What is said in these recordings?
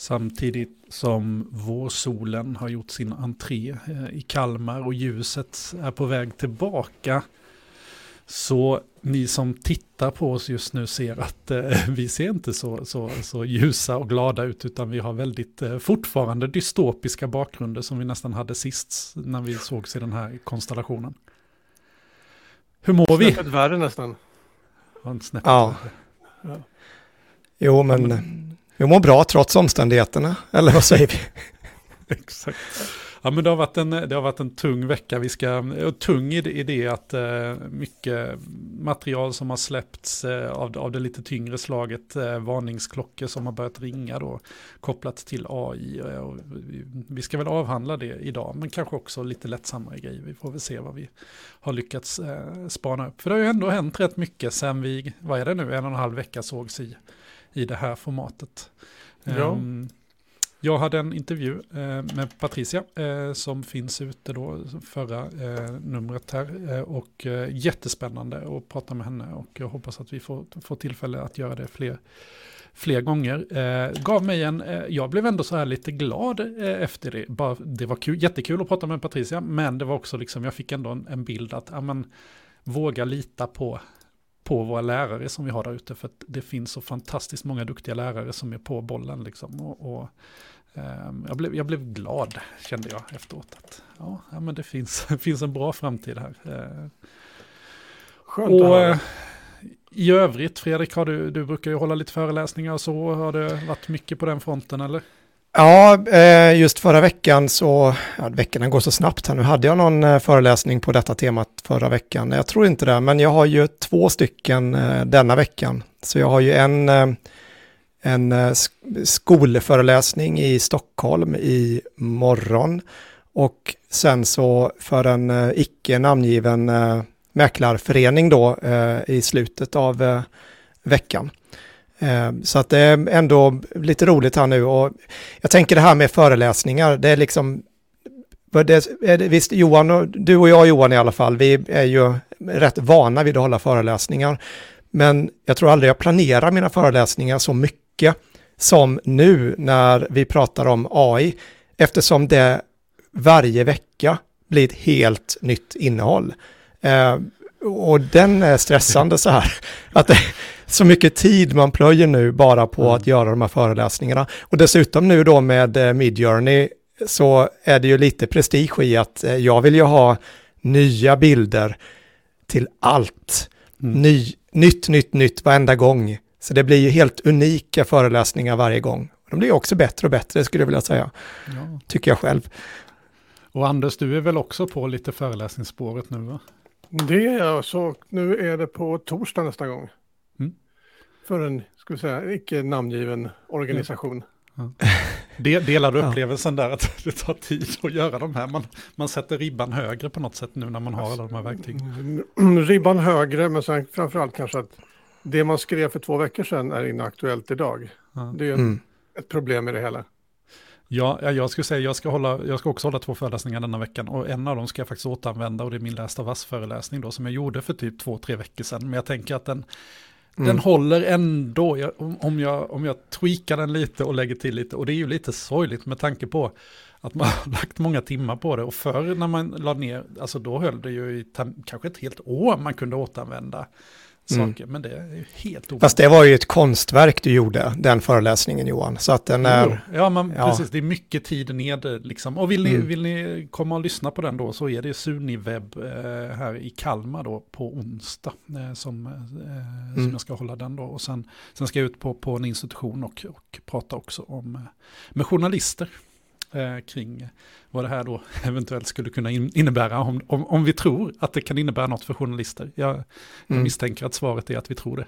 Samtidigt som vårsolen har gjort sin entré eh, i Kalmar och ljuset är på väg tillbaka. Så ni som tittar på oss just nu ser att eh, vi ser inte så, så, så ljusa och glada ut utan vi har väldigt eh, fortfarande dystopiska bakgrunder som vi nästan hade sist när vi sågs i den här konstellationen. Hur mår vi? Snäppet värre nästan. Ja. ja. Jo, men vi mår bra trots omständigheterna, eller vad säger vi? Exakt. Ja, men det har varit en, det har varit en tung vecka. Vi ska, tung i det, i det att eh, mycket material som har släppts eh, av, av det lite tyngre slaget, eh, varningsklockor som har börjat ringa då, kopplat till AI. Eh, vi, vi, ska väl avhandla det idag, men kanske också lite lättsammare grejer. Vi får väl se vad vi har lyckats eh, spana upp. För det har ju ändå hänt rätt mycket sen vi, vad är det nu, en och en halv vecka sågs i, i det här formatet. Ja. Um, jag hade en intervju eh, med Patricia eh, som finns ute då, förra eh, numret här. Eh, och eh, jättespännande att prata med henne och jag hoppas att vi får, får tillfälle att göra det fler, fler gånger. Eh, gav mig en, jag blev ändå så här lite glad efter det. Bara, det var kul, jättekul att prata med Patricia, men det var också liksom, jag fick ändå en, en bild att, ja men, våga lita på på våra lärare som vi har där ute. För att det finns så fantastiskt många duktiga lärare som är på bollen. Liksom. Och, och eh, jag, blev, jag blev glad, kände jag efteråt. Att, ja, ja men det finns, finns en bra framtid här. Eh, Skönt och, att höra. Eh, I övrigt, Fredrik, har du, du brukar ju hålla lite föreläsningar och så. Har det varit mycket på den fronten eller? Ja, eh, just förra veckan så, ja, veckorna går så snabbt här nu, hade jag någon eh, föreläsning på detta temat förra veckan? Jag tror inte det, men jag har ju två stycken eh, denna veckan. Så jag har ju en, en skolföreläsning i Stockholm i morgon och sen så för en icke namngiven mäklarförening då i slutet av veckan. Eh, så att det är ändå lite roligt här nu och jag tänker det här med föreläsningar, det är liksom, det, visst Johan, du och jag Johan i alla fall, vi är ju rätt vana vid att hålla föreläsningar. Men jag tror aldrig jag planerar mina föreläsningar så mycket som nu när vi pratar om AI, eftersom det varje vecka blir ett helt nytt innehåll. Eh, och den är stressande så här. Att det, så mycket tid man plöjer nu bara på mm. att göra de här föreläsningarna. Och dessutom nu då med eh, Midjourney så är det ju lite prestige i att eh, jag vill ju ha nya bilder till allt. Mm. Ny, nytt, nytt, nytt varenda gång. Så det blir ju helt unika föreläsningar varje gång. De blir också bättre och bättre skulle jag vilja säga. Ja. Tycker jag själv. Och Anders, du är väl också på lite föreläsningsspåret nu va? Det är jag, så nu är det på torsdag nästa gång. Mm. För en, ska vi säga, icke namngiven organisation. Ja. Ja. Delar du upplevelsen där att det tar tid att göra de här? Man, man sätter ribban högre på något sätt nu när man har alla de här verktygen. Ribban högre, men sen framförallt kanske att det man skrev för två veckor sedan är inaktuellt idag. Ja. Det är mm. ett problem i det hela. Ja, jag skulle säga jag ska, hålla, jag ska också hålla två föreläsningar denna veckan och en av dem ska jag faktiskt återanvända och det är min lästa vass-föreläsning då som jag gjorde för typ två, tre veckor sedan. Men jag tänker att den, mm. den håller ändå jag, om, jag, om jag tweakar den lite och lägger till lite och det är ju lite sorgligt med tanke på att man har lagt många timmar på det och förr när man la ner, alltså då höll det ju i kanske ett helt år man kunde återanvända. Saker. Mm. Men det är helt ovanligt. Fast det var ju ett konstverk du gjorde, den föreläsningen Johan. Så att den är... Ja, men ja. precis. Det är mycket tid ned liksom. Och vill ni, mm. vill ni komma och lyssna på den då så är det Suniveb eh, här i Kalmar då på onsdag. Eh, som, eh, mm. som jag ska hålla den då. Och sen, sen ska jag ut på, på en institution och, och prata också om, eh, med journalister eh, kring vad det här då eventuellt skulle kunna innebära om, om, om vi tror att det kan innebära något för journalister. Jag, jag mm. misstänker att svaret är att vi tror det.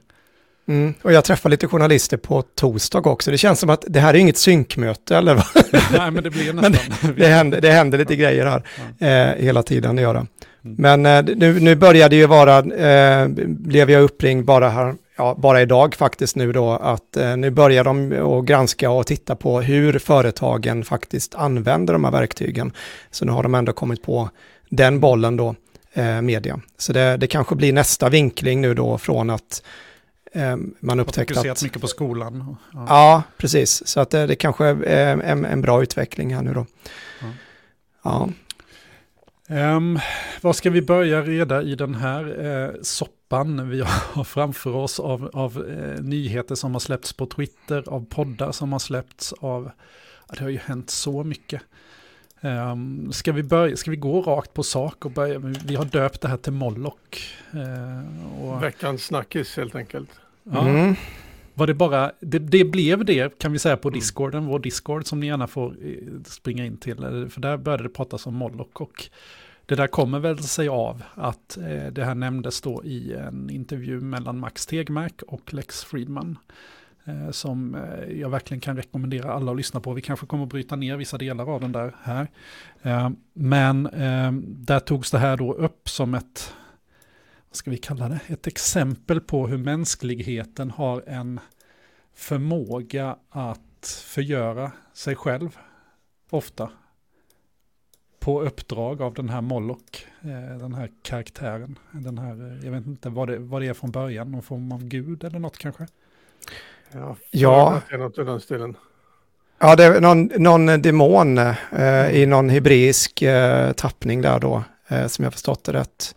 Mm. Och jag träffar lite journalister på torsdag också. Det känns som att det här är inget synkmöte eller vad? Nej, men det blir nästan. det, det, händer, det händer lite grejer här eh, hela tiden att göra. Mm. Men eh, nu, nu började ju vara, eh, blev jag uppringd bara här ja, bara idag faktiskt nu då, att eh, nu börjar de att granska och titta på hur företagen faktiskt använder de här verktygen. Så nu har de ändå kommit på den bollen då, eh, media. Så det, det kanske blir nästa vinkling nu då från att eh, man upptäckt att... Fokuserat mycket på skolan. Ja, ja precis. Så att det, det kanske är en, en, bra utveckling här nu då. Ja. ja. Um, vad ska vi börja reda i den här eh, soppan vi har framför oss av, av eh, nyheter som har släppts på Twitter, av poddar som har släppts av, ja, det har ju hänt så mycket. Um, ska, vi börja, ska vi gå rakt på sak och börja, vi har döpt det här till Moloch. Uh, och... Veckans snackis helt enkelt. Ja. Mm. Var det bara, det, det, blev det kan vi säga på Discorden, vår Discord som ni gärna får eh, springa in till. För där började det pratas om Moloch och det där kommer väl sig av att eh, det här nämndes då i en intervju mellan Max Tegmark och Lex Friedman. Eh, som eh, jag verkligen kan rekommendera alla att lyssna på. Vi kanske kommer att bryta ner vissa delar av den där här. Eh, men eh, där togs det här då upp som ett, vad ska vi kalla det, ett exempel på hur mänskligheten har en förmåga att förgöra sig själv ofta på uppdrag av den här Moloch, eh, den här karaktären. Den här, eh, jag vet inte vad det, vad det är från början, någon form av gud eller något kanske? Ja, ja. Det är något i den stilen. Ja, det är någon, någon demon eh, i någon hebreisk eh, tappning där då, eh, som jag förstått det rätt.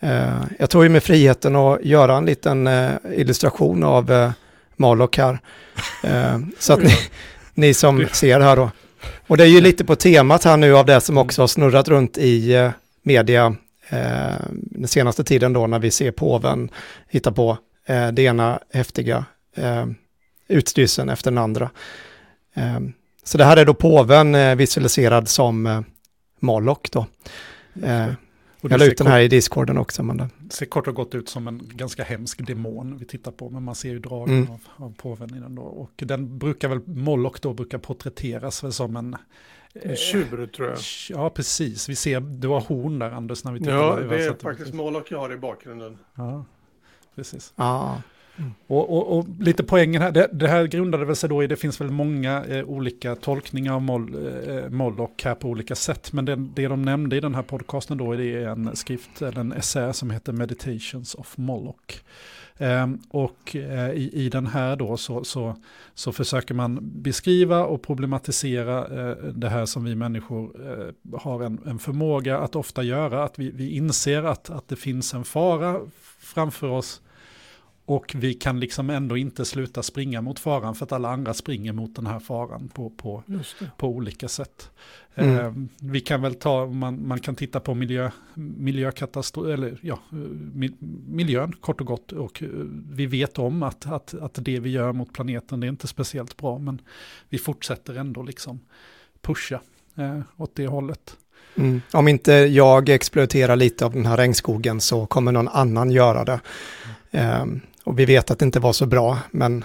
Eh, jag tog ju med friheten att göra en liten illustration av Moloch här. så att ni, ni som ser här då och det är ju lite på temat här nu av det som också har snurrat runt i eh, media eh, den senaste tiden då när vi ser påven hitta på eh, det ena häftiga eh, utstyrseln efter den andra. Eh, så det här är då påven eh, visualiserad som eh, Moloch då. Eh, jag la ut den här i discorden också. Men det ser kort och gott ut som en ganska hemsk demon vi tittar på. Men man ser ju dragen mm. av, av påven i den då. Och den brukar väl, Moloch då brukar porträtteras väl som en... En tjur tror jag. Ja, precis. Vi ser, du har horn där Anders när vi tittar. Ja, det är faktiskt Moloch jag har i bakgrunden. Ja, precis. Ja. Mm. Och, och, och, lite poängen här, det, det, här grundade väl sig då i, det finns väl många eh, olika tolkningar av Moll, eh, Moloch här på olika sätt. Men det, det de nämnde i den här podcasten då är det en skrift, eller en essä som heter Meditations of Moloch. Eh, och eh, i, i den här då så, så, så försöker man beskriva och problematisera eh, det här som vi människor eh, har en, en förmåga att ofta göra. Att vi, vi inser att, att det finns en fara framför oss och vi kan liksom ändå inte sluta springa mot faran för att alla andra springer mot den här faran på, på, på olika sätt. Mm. Eh, vi kan väl ta, man, man kan titta på miljö, miljökatastrof, eller ja, miljön kort och gott. Och eh, vi vet om att, att, att det vi gör mot planeten det är inte speciellt bra. Men vi fortsätter ändå liksom pusha eh, åt det hållet. Mm. Om inte jag exploaterar lite av den här regnskogen så kommer någon annan göra det. Mm. Och vi vet att det inte var så bra, men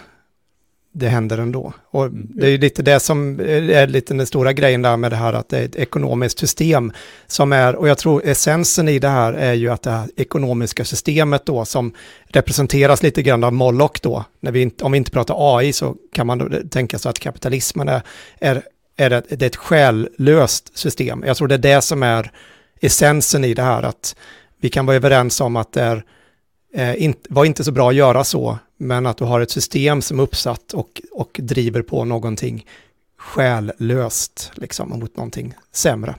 det händer ändå. Och mm. det är ju lite det som är lite den stora grejen där med det här att det är ett ekonomiskt system som är, och jag tror essensen i det här är ju att det här ekonomiska systemet då som representeras lite grann av Moloch då, när vi inte, om vi inte pratar AI så kan man tänka sig att kapitalismen är, är, är ett, det är ett själlöst system. Jag tror det är det som är essensen i det här, att vi kan vara överens om att det är var inte så bra att göra så, men att du har ett system som är uppsatt och, och driver på någonting själlöst, liksom, mot någonting sämre.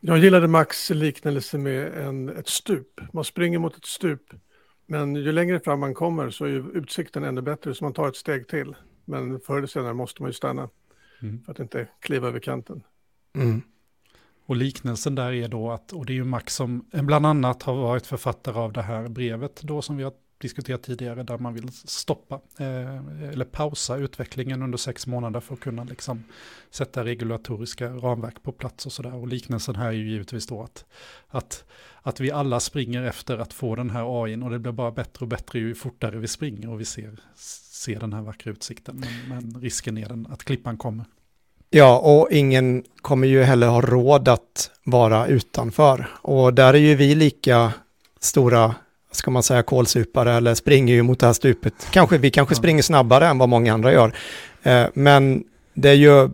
Jag gillade Max liknelse med en, ett stup. Man springer mot ett stup, men ju längre fram man kommer så är ju utsikten ännu bättre, så man tar ett steg till. Men förr eller senare måste man ju stanna mm. för att inte kliva över kanten. Mm. Och liknelsen där är då att, och det är ju Max som bland annat har varit författare av det här brevet då som vi har diskuterat tidigare där man vill stoppa eh, eller pausa utvecklingen under sex månader för att kunna liksom sätta regulatoriska ramverk på plats och sådär. Och liknelsen här är ju givetvis då att, att, att vi alla springer efter att få den här AI och det blir bara bättre och bättre ju fortare vi springer och vi ser, ser den här vackra utsikten. Men, men risken är den att klippan kommer. Ja, och ingen kommer ju heller ha råd att vara utanför. Och där är ju vi lika stora, ska man säga, kolsupare eller springer ju mot det här stupet. Kanske, vi kanske springer snabbare än vad många andra gör. Eh, men det är ju,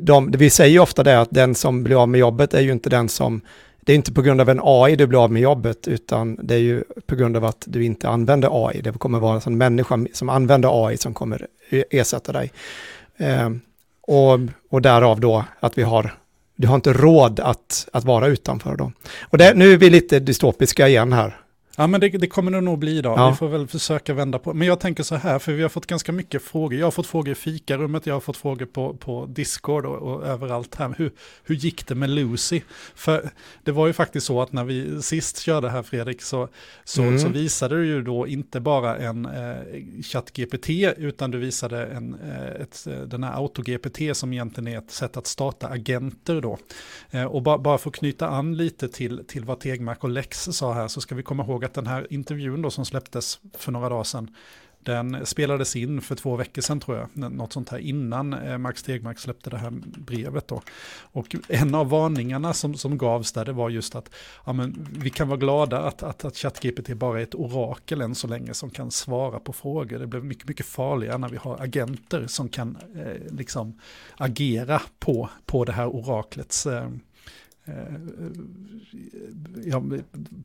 de, vi säger ju ofta det att den som blir av med jobbet är ju inte den som det är inte på grund av en AI du blir av med jobbet, utan det är ju på grund av att du inte använder AI. Det kommer vara en människa som använder AI som kommer ersätta dig. Eh, och, och därav då att vi har, du har inte råd att, att vara utanför då. Och det, nu är vi lite dystopiska igen här. Ja, men det, det kommer det nog bli idag. Ja. Vi får väl försöka vända på Men jag tänker så här, för vi har fått ganska mycket frågor. Jag har fått frågor i fikarummet, jag har fått frågor på, på Discord och, och överallt här. Hur, hur gick det med Lucy? För det var ju faktiskt så att när vi sist körde här, Fredrik, så, så, mm. så visade du ju då inte bara en eh, ChatGPT, utan du visade en, eh, ett, eh, den här AutoGPT som egentligen är ett sätt att starta agenter då. Eh, och ba, bara för att knyta an lite till, till vad Tegmark och Lex sa här, så ska vi komma ihåg att den här intervjun då som släpptes för några dagar sedan, den spelades in för två veckor sedan tror jag, något sånt här innan eh, Max Tegmark släppte det här brevet då. Och en av varningarna som, som gavs där det var just att ja, men, vi kan vara glada att, att, att ChatGPT bara är ett orakel än så länge som kan svara på frågor. Det blir mycket, mycket farligare när vi har agenter som kan eh, liksom agera på, på det här oraklets Eh, ja,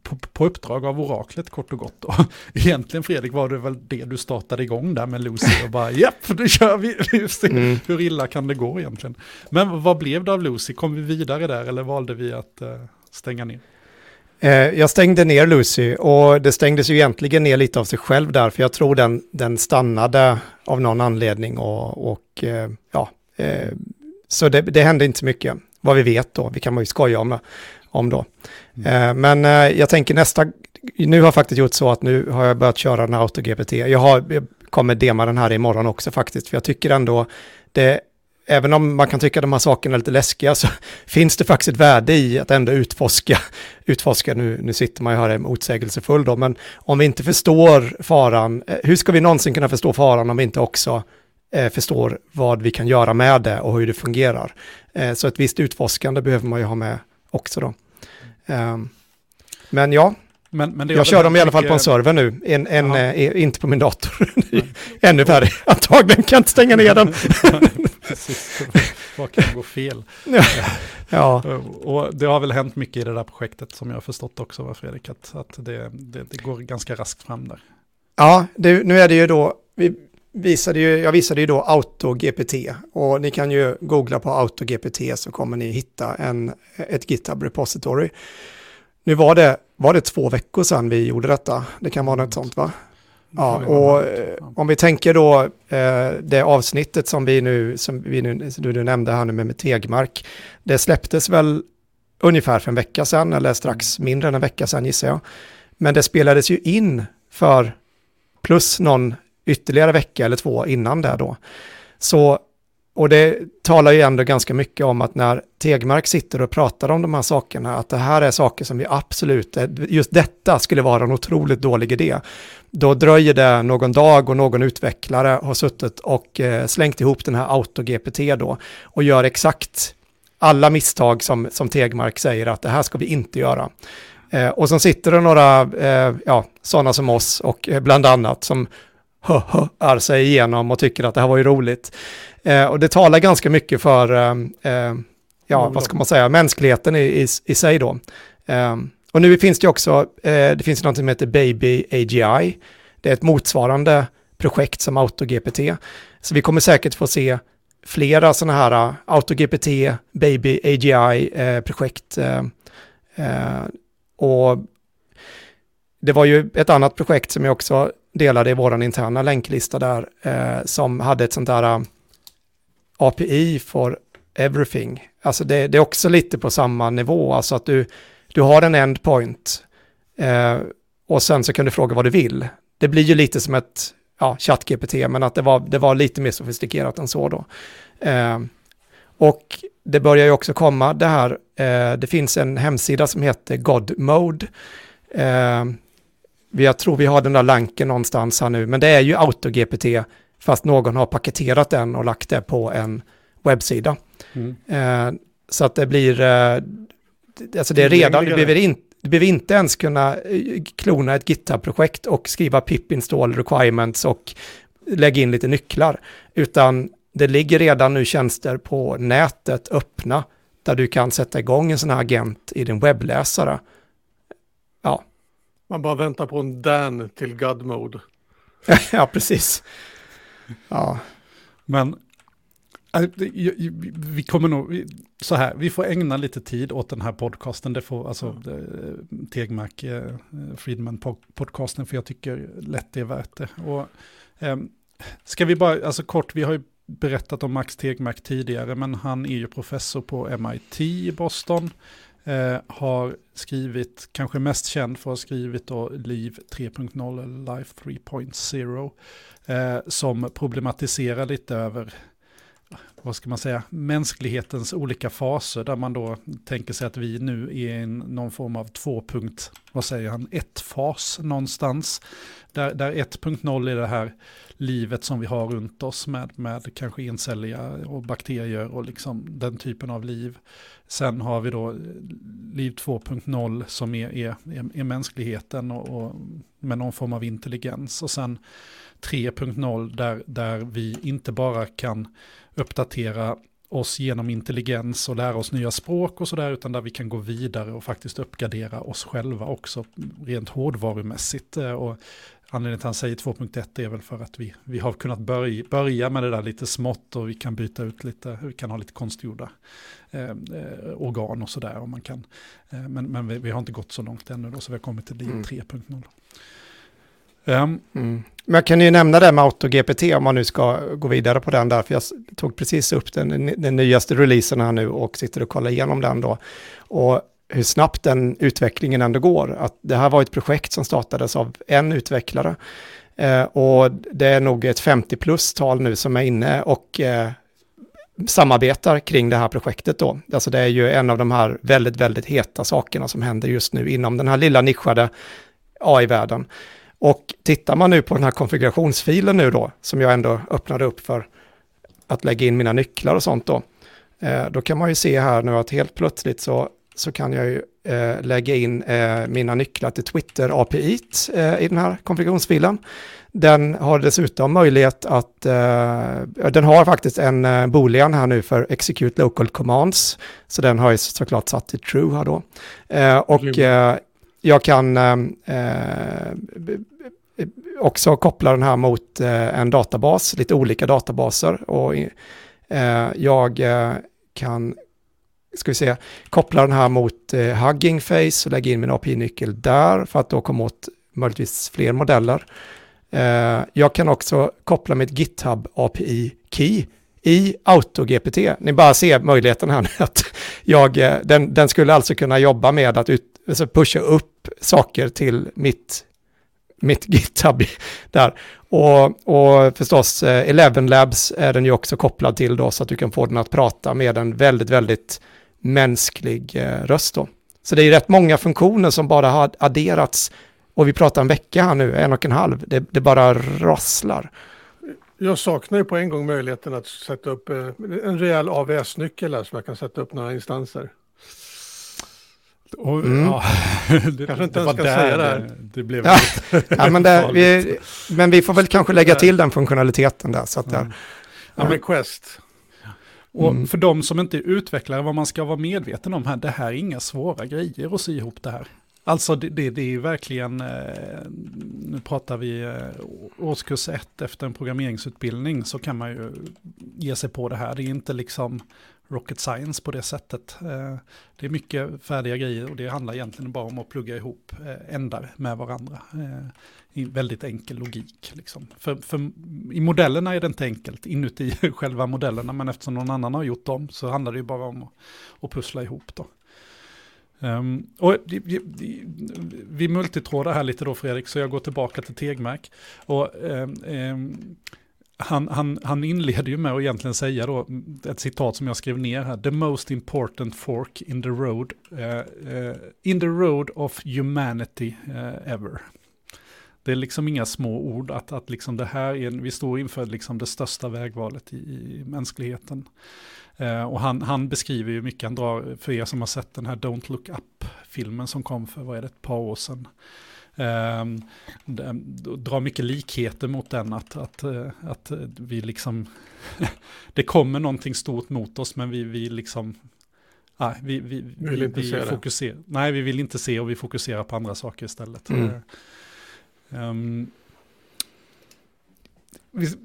på, på, uppdrag av oraklet kort och gott. Och egentligen Fredrik var det väl det du startade igång där med Lucy och bara japp, nu kör vi. Mm. Hur illa kan det gå egentligen? Men vad blev det av Lucy? Kom vi vidare där eller valde vi att uh, stänga ner? Eh, jag stängde ner Lucy och det stängdes ju egentligen ner lite av sig själv där, för jag tror den, den stannade av någon anledning och, och ja, så det, det hände inte så mycket vad vi vet då. Vi kan ju skoja om, om då. Mm. Eh, men eh, jag tänker nästa, nu har jag faktiskt gjort så att nu har jag börjat köra den här AutoGPT. Jag, har, jag kommer dema den här imorgon också faktiskt, för jag tycker ändå det även om man kan tycka de här sakerna är lite läskiga så finns det faktiskt ett värde i att ändå utforska, utforska nu, nu sitter man ju här är motsägelsefull då, men om vi inte förstår faran, eh, hur ska vi någonsin kunna förstå faran om vi inte också eh, förstår vad vi kan göra med det och hur det fungerar. Eh, så ett visst utforskande behöver man ju ha med också då. Eh, men ja, men, men jag kör dem i alla fall på en server nu, en, en, eh, inte på min dator. Ännu värre, antagligen kan jag inte stänga ner den. Vad kan gå fel? ja. Och det har väl hänt mycket i det där projektet som jag har förstått också, va, Fredrik, att, att det, det, det går ganska raskt fram där. Ja, det, nu är det ju då, vi, visade ju, jag visade ju då AutoGPT och ni kan ju googla på AutoGPT så kommer ni hitta en, ett GitHub repository. Nu var det, var det två veckor sedan vi gjorde detta, det kan vara något sånt va? Ja, och eh, om vi tänker då eh, det avsnittet som vi nu, som vi nu, du, du nämnde här nu med, med Tegmark, det släpptes väl ungefär för en vecka sedan, eller strax mindre än en vecka sedan gissar jag. Men det spelades ju in för plus någon ytterligare vecka eller två innan det då. Så, och det talar ju ändå ganska mycket om att när Tegmark sitter och pratar om de här sakerna, att det här är saker som vi absolut, just detta skulle vara en otroligt dålig idé. Då dröjer det någon dag och någon utvecklare har suttit och eh, slängt ihop den här AutoGPT då och gör exakt alla misstag som, som Tegmark säger att det här ska vi inte göra. Eh, och så sitter det några, eh, ja, sådana som oss och eh, bland annat som ar sig igenom och tycker att det här var ju roligt. Eh, och det talar ganska mycket för, eh, eh ja, vad ska man säga, mänskligheten i, i, i sig då. Eh, och nu finns det också, eh, det finns något som heter Baby AGI. Det är ett motsvarande projekt som AutoGPT. Så vi kommer säkert få se flera sådana här eh, AutoGPT, Baby AGI-projekt. och det var ju ett annat projekt som jag också delade i vår interna länklista där, eh, som hade ett sånt där eh, API for everything. Alltså det, det, är också lite på samma nivå, alltså att du, du har en endpoint eh, och sen så kan du fråga vad du vill. Det blir ju lite som ett ja, ChatGPT, men att det var, det var lite mer sofistikerat än så då. Eh, och det börjar ju också komma det här, eh, det finns en hemsida som heter Godmode, eh, jag tror vi har den där lanken någonstans här nu, men det är ju AutoGPT, fast någon har paketerat den och lagt det på en webbsida. Mm. Eh, så att det blir, eh, alltså det är redan, du behöver, in, du behöver inte ens kunna eh, klona ett GitHub-projekt och skriva pip install requirements och lägga in lite nycklar, utan det ligger redan nu tjänster på nätet öppna där du kan sätta igång en sån här agent i din webbläsare. Man bara väntar på en Dan till God mode. ja, precis. Ja. Men äh, vi kommer nog, så här, vi får ägna lite tid åt den här podcasten, det får, alltså mm. Tegmark, eh, Friedman podcasten, för jag tycker lätt det är värt det. Och, eh, ska vi bara, alltså kort, vi har ju berättat om Max Tegmark tidigare, men han är ju professor på MIT i Boston. Eh, har skrivit, kanske mest känd för att ha skrivit då Liv 3.0 eller Life 3.0, eh, som problematiserar lite över vad ska man säga, mänsklighetens olika faser där man då tänker sig att vi nu är i någon form av tvåpunkt, vad säger han, ett fas någonstans. Där, där 1.0 är det här livet som vi har runt oss med, med kanske encelliga och bakterier och liksom den typen av liv. Sen har vi då liv 2.0 som är, är, är, mänskligheten och, och med någon form av intelligens. Och sen 3.0 där, där vi inte bara kan uppdatera oss genom intelligens och lära oss nya språk och sådär, utan där vi kan gå vidare och faktiskt uppgradera oss själva också rent hårdvarumässigt. Eh, och anledningen till att han säger 2.1 är väl för att vi, vi har kunnat börja, börja med det där lite smått och vi kan byta ut lite, vi kan ha lite konstgjorda eh, eh organ och sådär. Och man kan, eh, men men vi, vi, har inte gått så långt ännu då, så vi har kommit till mm. 3.0. Um, mm. Men jag kan ju nämna det med AutoGPT om man nu ska gå vidare på den där, för jag tog precis upp den, den nyaste releasen här nu och sitter och kollar igenom den då. Och hur snabbt den utvecklingen ändå går. Att det här var ett projekt som startades av en utvecklare. Eh, och det är nog ett 50 plus-tal nu som är inne och eh, samarbetar kring det här projektet då. Alltså det är ju en av de här väldigt, väldigt heta sakerna som händer just nu inom den här lilla nischade AI-världen. Och tittar man nu på den här konfigurationsfilen nu då, som jag ändå öppnade upp för att lägga in mina nycklar och sånt då, eh, då kan man ju se här nu att helt plötsligt så, så kan jag ju eh, lägga in eh, mina nycklar till Twitter API eh, i den här konfigurationsfilen. Den har dessutom möjlighet att, eh, den har faktiskt en eh, boolean här nu för execute local commands, så den har ju såklart satt till true här då. och jag kan eh, eh, också koppla den här mot eh, en databas, lite olika databaser. Och eh, jag eh, kan ska vi se, koppla den här mot eh, Hugging Face och lägga in min API-nyckel där för att då komma åt möjligtvis fler modeller. Eh, jag kan också koppla mitt GitHub API-key i AutoGPT. Ni bara ser möjligheten här nu att jag, den, den skulle alltså kunna jobba med att ut, alltså pusha upp saker till mitt mitt GitHub där. Och, och förstås, eh, Eleven Labs är den ju också kopplad till då, så att du kan få den att prata med en väldigt, väldigt mänsklig eh, röst då. Så det är rätt många funktioner som bara har adderats. Och vi pratar en vecka här nu, en och en halv. Det, det bara rasslar. Jag saknar ju på en gång möjligheten att sätta upp eh, en rejäl AVS-nyckel som jag kan sätta upp några instanser. Och, mm. ja, det, kanske inte ens ska säga det här. Det, blev ja. ja, men, det, vi, men vi får väl kanske lägga till den funktionaliteten där. Så att ja. Där, ja, men Quest. Och mm. för de som inte är utvecklare, vad man ska vara medveten om här, det här är inga svåra grejer att sy ihop det här. Alltså det, det, det är verkligen, eh, nu pratar vi eh, årskurs ett efter en programmeringsutbildning så kan man ju ge sig på det här. Det är inte liksom rocket science på det sättet. Eh, det är mycket färdiga grejer och det handlar egentligen bara om att plugga ihop eh, ändar med varandra. Eh, I väldigt enkel logik. Liksom. För, för, I modellerna är det inte enkelt inuti själva modellerna, men eftersom någon annan har gjort dem så handlar det ju bara om att, att pussla ihop. Då. Um, och vi, vi, vi multitrådar här lite då Fredrik, så jag går tillbaka till Tegmark. Och, um, um, han, han, han inleder ju med att egentligen säga då, ett citat som jag skrev ner här, the most important fork in the road, uh, uh, in the road of humanity uh, ever. Det är liksom inga små ord att, att liksom det här är, vi står inför liksom det största vägvalet i, i mänskligheten. och han, han beskriver ju mycket, han drar, för er som har sett den här Don't Look Up-filmen som kom för, vad är det, ett par år sedan. Um, drar mycket likheter mot den, att, att, eh, att vi liksom, det kommer någonting stort mot oss, men vi, vi liksom Nej, vi, vi, Vill vi, inte vi se det. fokuserar, nej, vi vill inte se och vi fokuserar på andra saker istället. Mm. Eh, ehm, vi-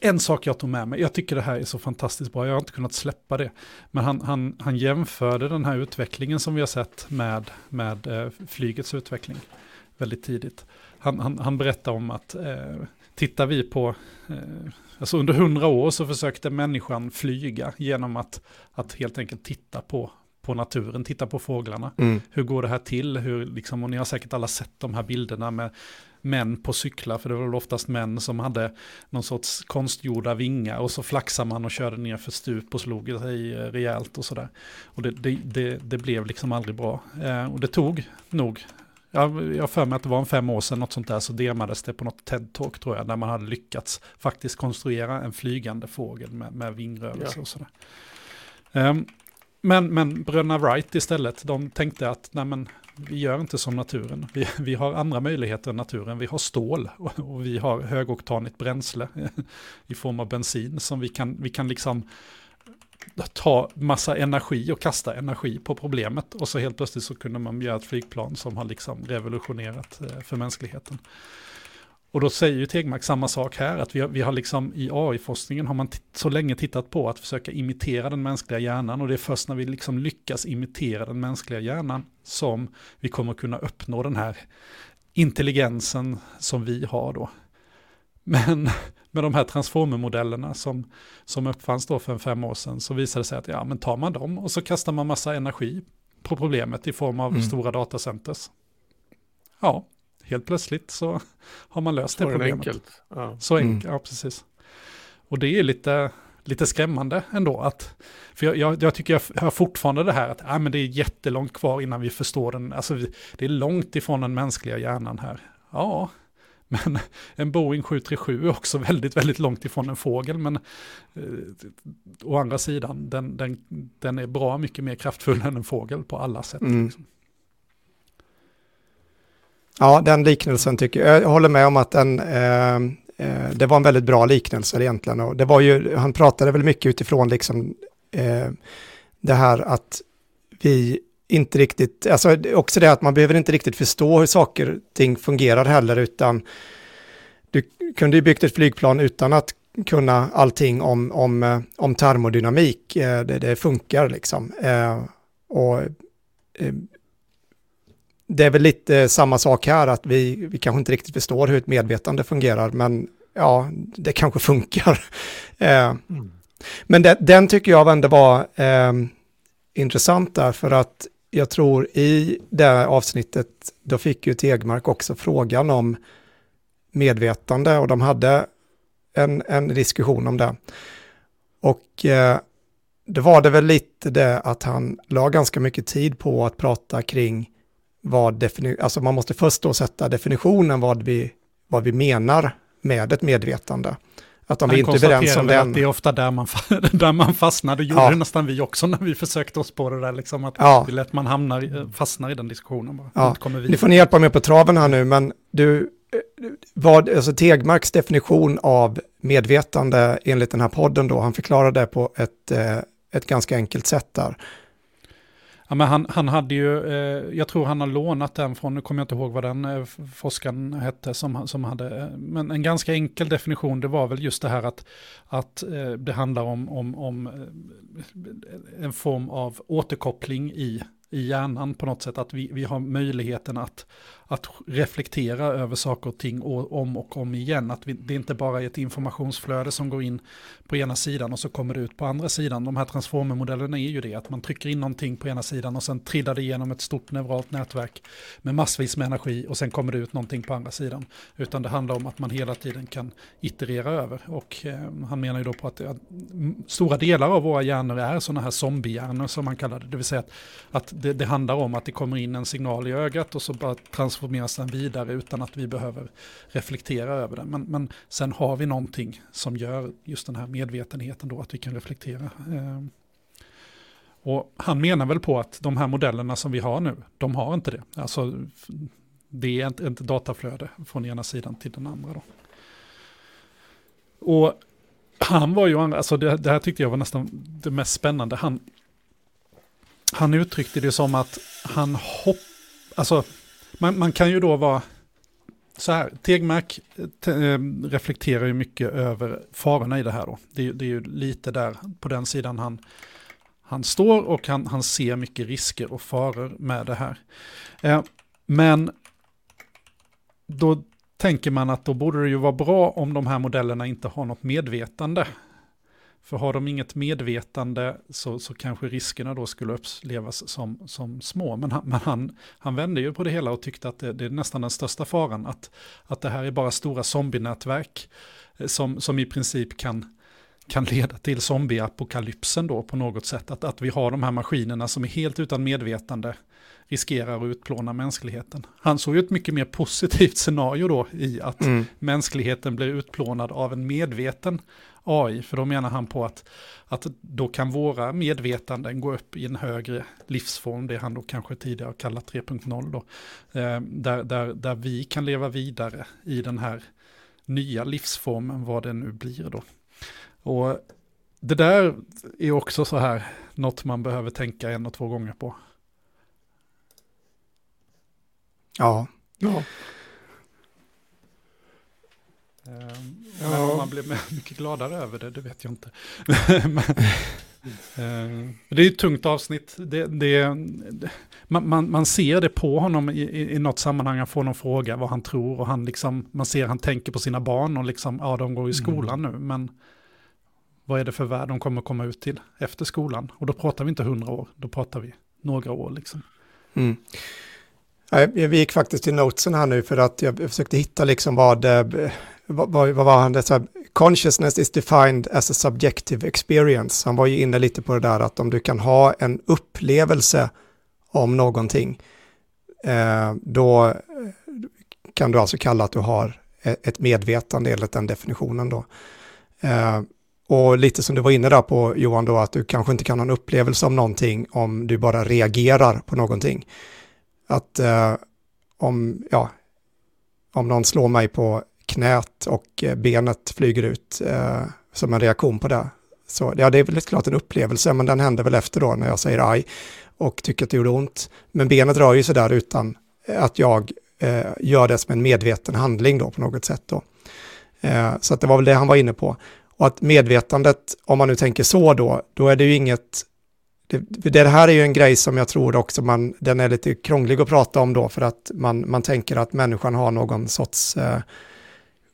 en sak jag tog med mig, jag tycker det här är så fantastiskt bra, jag har inte kunnat släppa det. Men han, han, han jämförde den här utvecklingen som vi har sett med, med eh, flygets utveckling väldigt tidigt. Han, han, han berättar om att eh, tittar vi på, eh, alltså under hundra år så försökte människan flyga genom att, att helt enkelt titta på, på naturen, titta på fåglarna. Mm. Hur går det här till? Hur, liksom, och ni har säkert alla sett de här bilderna med män på cyklar, för det var väl oftast män som hade någon sorts konstgjorda vingar och så flaxade man och körde ner för stup och slog sig eh, rejält och sådär. Och det, det, det, det blev liksom aldrig bra. Eh, och det tog nog, jag har för mig att det var en fem år sedan, något sånt där, så demades det på något TED-talk tror jag, där man hade lyckats faktiskt konstruera en flygande fågel med, med vingrörelse Ja. och sådär. Ehm, men, men bröderna Wright istället, de tänkte att nej men, vi gör inte som naturen. Vi, vi har andra möjligheter än naturen. Vi har stål och, och vi har högoktanigt bränsle i form av bensin som vi kan, vi kan liksom ta massa energi och kasta energi på problemet. Och så helt plötsligt så kunde man göra ett flygplan som har liksom revolutionerat eh, för mänskligheten. Och då säger ju Tegmark samma sak här, att vi har, vi har liksom i AI-forskningen har man så länge tittat på att försöka imitera den mänskliga hjärnan och det är först när vi liksom lyckas imitera den mänskliga hjärnan som vi kommer kunna uppnå den här intelligensen som vi har då. Men med de här transformermodellerna som, som uppfanns då för en fem år sedan så visade det sig att ja, men tar man dem och så kastar man massa energi på problemet i form av Mm. stora datacenters. Ja, helt plötsligt så har man löst det Så det problemet. enkelt. Ja. Så Mm. enkelt, ja precis. Och det är lite, lite skrämmande ändå att, för jag, jag, jag tycker jag hör fortfarande det här att ja, men det är jättelångt kvar innan vi förstår den, alltså vi, det är långt ifrån den mänskliga hjärnan här. Ja, men en Boeing 737 är också väldigt, väldigt långt ifrån en fågel, men eh, å andra sidan, den, den, den är bra mycket mer kraftfull än en fågel på alla sätt. Mm. Liksom. Ja, den liknelsen tycker jag, jag håller med om att den, eh, eh, det var en väldigt bra liknelse egentligen. Och det var ju, han pratade väl mycket utifrån liksom eh, det här att vi inte riktigt, alltså också det att man behöver inte riktigt förstå hur saker och ting fungerar heller, utan du kunde ju byggt ett flygplan utan att kunna allting om, om, eh, om termodynamik. Eh, Det, det funkar liksom. Eh, Och det är väl lite samma sak här, att vi, vi kanske inte riktigt förstår hur ett medvetande fungerar, men ja, det kanske funkar. Mm. men det, den tycker jag ändå var intressant där, för att jag tror i det avsnittet, då fick ju Tegmark också frågan om medvetande och de hade en, en diskussion om det. Och eh, det var det väl lite det att han la ganska mycket tid på att prata kring vad defini- alltså man måste först då sätta definitionen vad vi, vad vi menar med ett medvetande. Att vi inte är överens om den. att det är ofta där man, där man fastnar. Det gjorde Ja. det nästan vi också när vi försökte oss på det där. Liksom, att Ja. Det är lätt man hamnar, i- fastnar i den diskussionen. Bara. Ja. Kommer Ni får ni hjälpa mig på traven här nu, men du, eh, vad, alltså Tegmarks definition av medvetande enligt den här podden då, han förklarade det på ett, eh, ett ganska enkelt sätt där. Ja, men han, han hade ju, eh, jag tror han har lånat den från, nu kommer jag inte ihåg vad den eh, forskaren hette som, som hade, eh, men en ganska enkel definition, det var väl just det här att, att eh, det handlar om, om, om eh, en form av återkoppling i, i hjärnan på något sätt, att vi, vi har möjligheten att, att reflektera över saker och ting om och om igen, att vi, det inte bara är ett informationsflöde som går in på ena sidan och så kommer det ut på andra sidan. De här transformermodellerna är ju det, att man trycker in någonting på ena sidan och sen trillar det igenom ett stort neuralt nätverk med massvis med energi och sen kommer det ut någonting på andra sidan. Utan det handlar om att man hela tiden kan iterera över. Och eh, han menar ju då på att, att stora delar av våra hjärnor är sådana här zombiehjärnor som man kallar det. Det vill säga att, att det, det handlar om att det kommer in en signal i ögat och så bara transformeras den vidare utan att vi behöver reflektera över den. Men, men sen har vi någonting som gör just den här medvetenheten då att vi kan reflektera. Eh, och han menar väl på att de här modellerna som vi har nu, de har inte det. Alltså det är inte ett dataflöde från ena sidan till den andra då. Och han var ju, alltså det, det här tyckte jag var nästan det mest spännande. Han, han uttryckte det som att han hopp... Alltså, man, man kan ju då vara... Så här, Tegmark eh, reflekterar ju mycket över farorna i det här då. Det, det är ju lite där på den sidan han, han står och han, han ser mycket risker och faror med det här. Eh, men då tänker man att då borde det ju vara bra om de här modellerna inte har något medvetande. För har de inget medvetande så, så kanske riskerna då skulle upplevas som, som små. Men, han, men han, han vände ju på det hela och tyckte att det, det är nästan den största faran. Att, att det här är bara stora zombienätverk eh, som, som i princip kan, kan leda till zombieapokalypsen då på något sätt. Att, att vi har de här maskinerna som är helt utan medvetande riskerar att utplåna mänskligheten. Han såg ju ett mycket mer positivt scenario då i att mm. mänskligheten blir utplånad av en medveten AI, för då menar han på att, att då kan våra medvetanden gå upp i en högre livsform, det han då kanske tidigare har kallat 3.0 då, eh, där, där, där vi kan leva vidare i den här nya livsformen, vad det nu blir då. Och det där är också så här, något man behöver tänka en och två gånger på. Ja. ja. Um, men om man blir mycket gladare över det, det vet jag inte. men, um, det är ett tungt avsnitt. Det, det, man, man, man, ser det på honom i, i, något sammanhang. Han får någon fråga vad han tror och han liksom, man ser han tänker på sina barn och liksom, ja de går i skolan mm. nu, men vad är det för värld de kommer komma ut till efter skolan? Och då pratar vi inte hundra år, då pratar vi några år liksom. Mm. Vi gick faktiskt till notesen här nu för att jag försökte hitta liksom vad, eh, vad, vad var han, det så här, consciousness is defined as a subjective experience. Han var ju inne lite på det där att om du kan ha en upplevelse om någonting, eh, då kan du alltså kalla att du har e-, ett medvetande enligt den definitionen då. Eh, och lite som du var inne där på Johan då, att du kanske inte kan ha en upplevelse om någonting om du bara reagerar på någonting. Att eh, om, ja, om någon slår mig på knät och eh, benet flyger ut eh, som en reaktion på det. Så ja, det är väl klart en upplevelse, men den händer väl efter då när jag säger aj och tycker att det gjorde ont. Men benet rör ju sig där utan att jag eh, gör det som en medveten handling då på något sätt då. Eh, så att det var väl det han var inne på. Och att medvetandet, om man nu tänker så då, då är det ju inget det, det, här är ju en grej som jag tror också man, den är lite krånglig att prata om då för att man, man tänker att människan har någon sorts eh,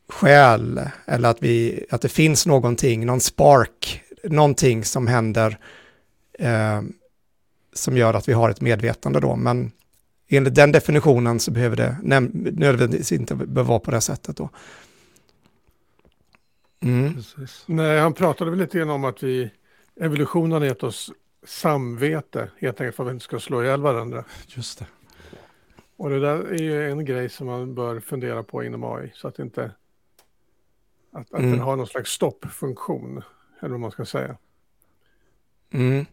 själ eller att, vi, att det finns någonting, någon spark, någonting som händer eh, som gör att vi har ett medvetande då. Men enligt den definitionen så behöver det nödvändigtvis inte behöva vara på det sättet då. Mm. Nej, han pratade väl lite grann om att vi, evolutionen har gett oss samvete, helt enkelt för att vi inte ska slå ihjäl varandra. Just det. Och det där är ju en grej som man bör fundera på inom AI, så att inte att, att mm. den har någon slags stoppfunktion, eller vad man ska säga. Mm.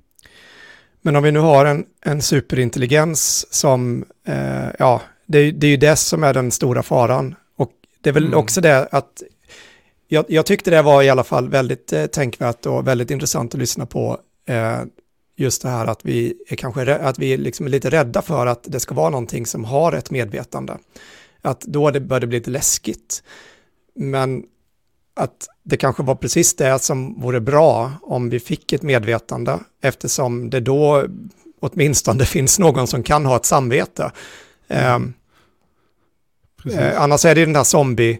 Men om vi nu har en, en superintelligens som, eh, ja, det, det, är ju det som är den stora faran. Och det är väl mm. också det att jag, jag, tyckte det var i alla fall väldigt eh, tänkvärt och väldigt intressant att lyssna på eh, just det här att vi är kanske att vi liksom är lite rädda för att det ska vara någonting som har ett medvetande. Att då det börjar det bli lite läskigt. Men att det kanske var precis det som vore bra om vi fick ett medvetande eftersom det då åtminstone finns någon som kan ha ett samvete. Eh, eh, annars är det den där zombie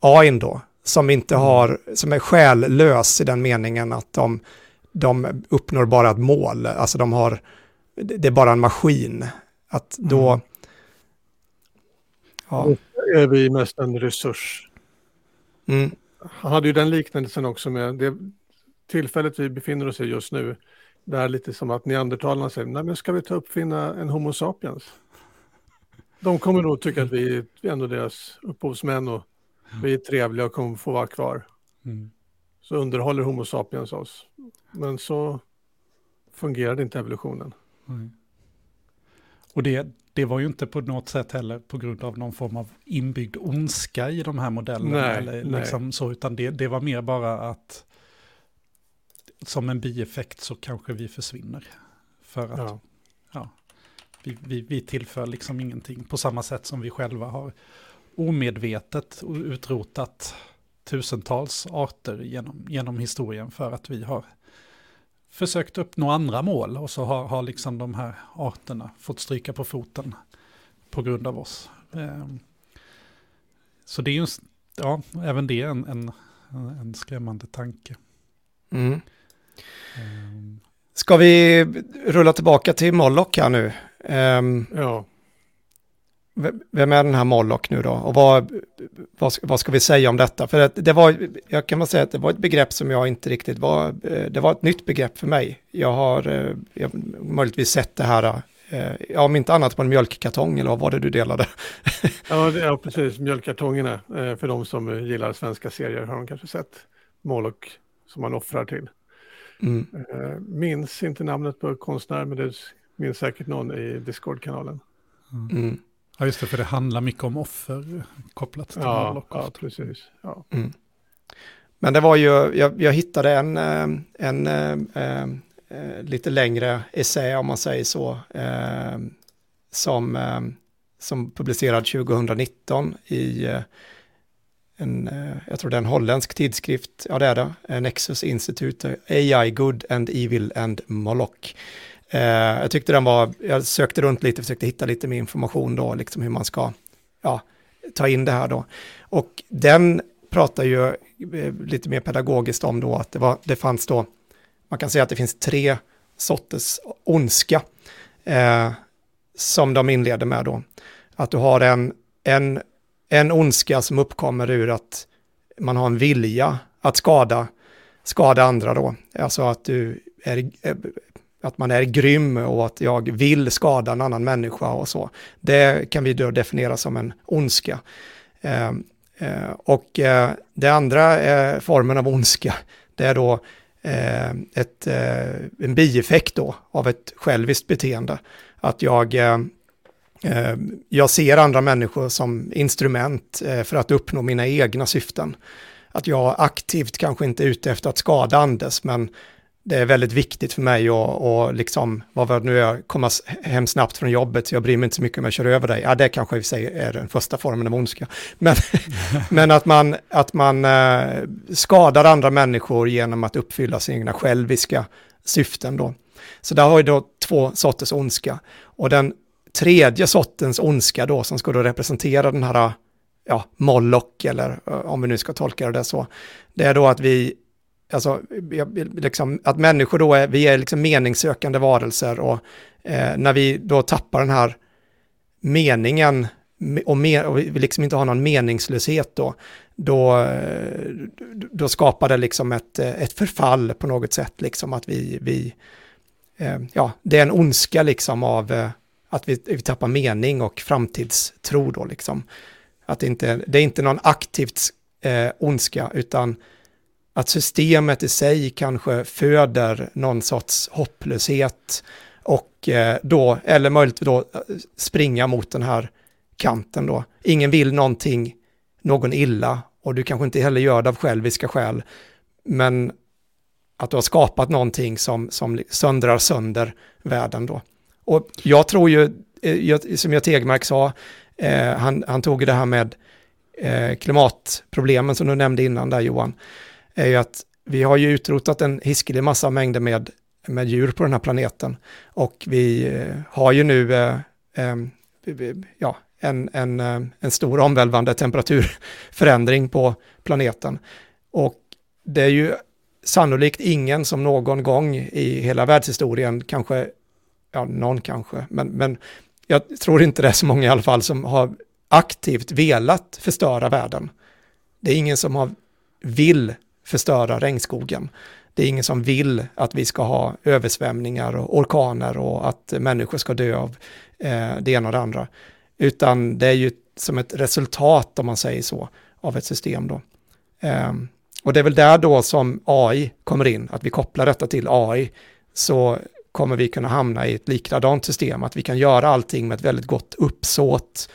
AIn då som inte har, som är själlös i den meningen att de de uppnår bara ett mål, alltså de har, det är bara en maskin. Att då... Mm. Ja. Då är vi mest en resurs. Mm. Han hade ju den liknelsen också med det tillfället vi befinner oss i just nu. Det är lite som att neandertalarna säger, nej men ska vi ta uppfinna en Homo sapiens? De kommer nog tycka att vi är ändå deras upphovsmän och vi är trevliga och kommer få vara kvar. Mm. Så underhåller Homo sapiens oss. Men så fungerade inte evolutionen. Mm. Och det, det var ju inte på något sätt heller på grund av någon form av inbyggd ondska i de här modellerna. Nej, eller liksom nej. Så, utan det, det var mer bara att som en bieffekt så kanske vi försvinner. För att Ja. ja, vi, vi, vi tillför liksom ingenting på samma sätt som vi själva har omedvetet utrotat tusentals arter genom, genom historien för att vi har försökt uppnå andra mål och så har, har liksom de här arterna fått stryka på foten på grund av oss. Ehm, Så det är ju, ja, även det är en, en, en skrämmande tanke. Mm. Ehm, Ska vi rulla tillbaka till Moloch här nu? Ehm, Ja. Vem är den här Moloch nu då? Och vad, vad, ska- vad ska vi säga om detta? För att det var, jag kan väl säga att det var ett begrepp som jag inte riktigt var, eh, det var ett nytt begrepp för mig. Jag har, eh, jag möjligtvis sett det här, eh, ja om inte annat på en mjölkkartong eller vad var det du delade? Ja, det- ja, precis. Mjölkkartongerna. För de som gillar svenska serier har de kanske sett Moloch som man offrar till. Mm. Minns inte namnet på konstnär, men det minns säkert någon i Discord-kanalen. Mm. Ja, just det, för det handlar mycket om offer kopplat till Ja, Moloch. ja, precis. Ja. Mm. Men det var ju, jag, jag hittade en, eh, en eh, eh, eh, lite längre essä om man säger så, eh, som, eh, som publicerad 2019 i en, jag tror det är en holländsk tidskrift, ja det är det, Nexus Institute, AI Good and Evil and Moloch. Eh, jag tyckte den var, jag sökte runt lite, försökte hitta lite mer information då, liksom hur man ska ja, ta in det här då. Och den pratar ju eh, lite mer pedagogiskt om då att det, var, det fanns då, man kan säga att det finns tre sorters ondska eh, som de inleder med då. Att du har en, en, en ondska som uppkommer ur att man har en vilja att skada, skada andra då. Alltså att du är, eh, att man är grym och att jag vill skada en annan människa och så. Det kan vi då definiera som en ondska. Eh, eh, och eh, det andra eh, formen av ondska, det är då eh, ett, eh, en bieffekt då av ett själviskt beteende. Att jag, eh, eh jag ser andra människor som instrument eh, för att uppnå mina egna syften. Att jag aktivt kanske inte är ute efter att skada Anders, men det är väldigt viktigt för mig att och liksom, vad var det nu jag komma hem snabbt från jobbet, så jag bryr mig inte så mycket om jag kör över dig. Ja, det kanske i och för sig är den första formen av ondska. Men, men att man, att man eh, skadar andra människor genom att uppfylla sina egna själviska syften då. Så där har vi då två sorters ondska. Och den tredje sortens ondska då, som ska då representera den här, ja, Moloch, eller eh, om vi nu ska tolka det så, det är då att vi alltså, liksom, att människor då är, vi är liksom meningssökande varelser och eh, när vi då tappar den här meningen och, me, och vi liksom inte har någon meningslöshet då, då, eh, då skapar det liksom ett, eh, ett förfall på något sätt, liksom att vi, vi eh, ja, det är en ondska liksom av eh, att vi, vi tappar mening och framtidstro då liksom. Att det inte, det är inte någon aktivt eh, ondska, utan att systemet i sig kanske föder någon sorts hopplöshet och eh, då, eller möjligt då, eh, springa mot den här kanten då. Ingen vill någonting, någon illa och du kanske inte heller gör det av själviska skäl, men att du har skapat någonting som, som söndrar sönder världen då. Och jag tror ju, eh, som jag Tegmark sa, eh, han, han tog ju det här med eh, klimatproblemen som du nämnde innan där Johan, är ju att vi har ju utrotat en hiskelig massa mängder med, med djur på den här planeten. Och vi eh, har ju nu eh, eh, ja, en, en, eh, en stor omvälvande temperaturförändring på planeten. Och det är ju sannolikt ingen som någon gång i hela världshistorien, kanske, ja någon kanske, men, men jag tror inte det är så många i alla fall som har aktivt velat förstöra världen. Det är ingen som har vill förstöra regnskogen. Det är ingen som vill att vi ska ha översvämningar och orkaner och att människor ska dö av eh, det ena och det andra. Utan det är ju som ett resultat, om man säger så, av ett system då. Ehm, och det är väl där då som AI kommer in, att vi kopplar detta till AI, så kommer vi kunna hamna i ett likadant system, att vi kan göra allting med ett väldigt gott uppsåt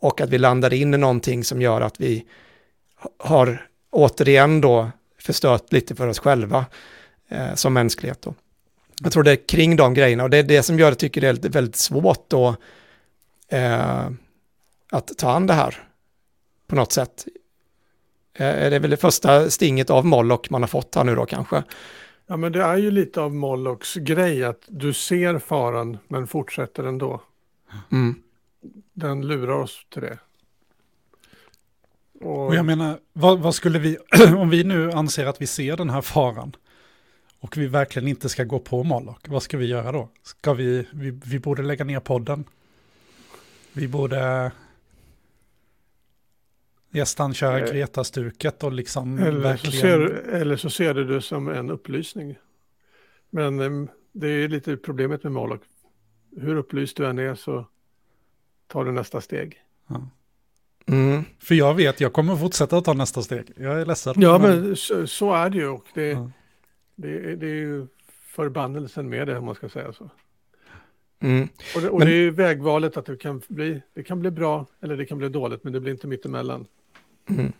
och att vi landar in i någonting som gör att vi har återigen då förstört lite för oss själva eh, som mänsklighet då. Jag tror det är kring de grejerna och det är det som gör det, tycker det är väldigt svårt då eh, att ta an det här på något sätt. Eh, det är väl det första stinget av Moloch man har fått här nu då kanske. Ja, men det är ju lite av Molochs grej att du ser faran men fortsätter ändå. Mm. Den lurar oss till det. Och, Och jag menar, vad, vad skulle vi, om vi nu anser att vi ser den här faran och vi verkligen inte ska gå på Moloch, vad ska vi göra då? Ska vi, vi, vi borde lägga ner podden. Vi borde nästan köra Eh, Greta-stuket och liksom eller, så verkligen... ser, eller så ser du det som en upplysning. Men det är lite problemet med Moloch. Hur upplyst du än är så tar du nästa steg. Ja. Mm. För jag vet, jag kommer fortsätta att ta nästa steg. Jag är ledsen. Ja, men så, så är det ju. Och det, Ja. det, är- det är ju förbannelsen med det, om man ska säga så. Mm. Och det, och Men- det är ju vägvalet att det kan, bli, det kan bli bra eller det kan bli dåligt, men det blir inte mittemellan. Mm.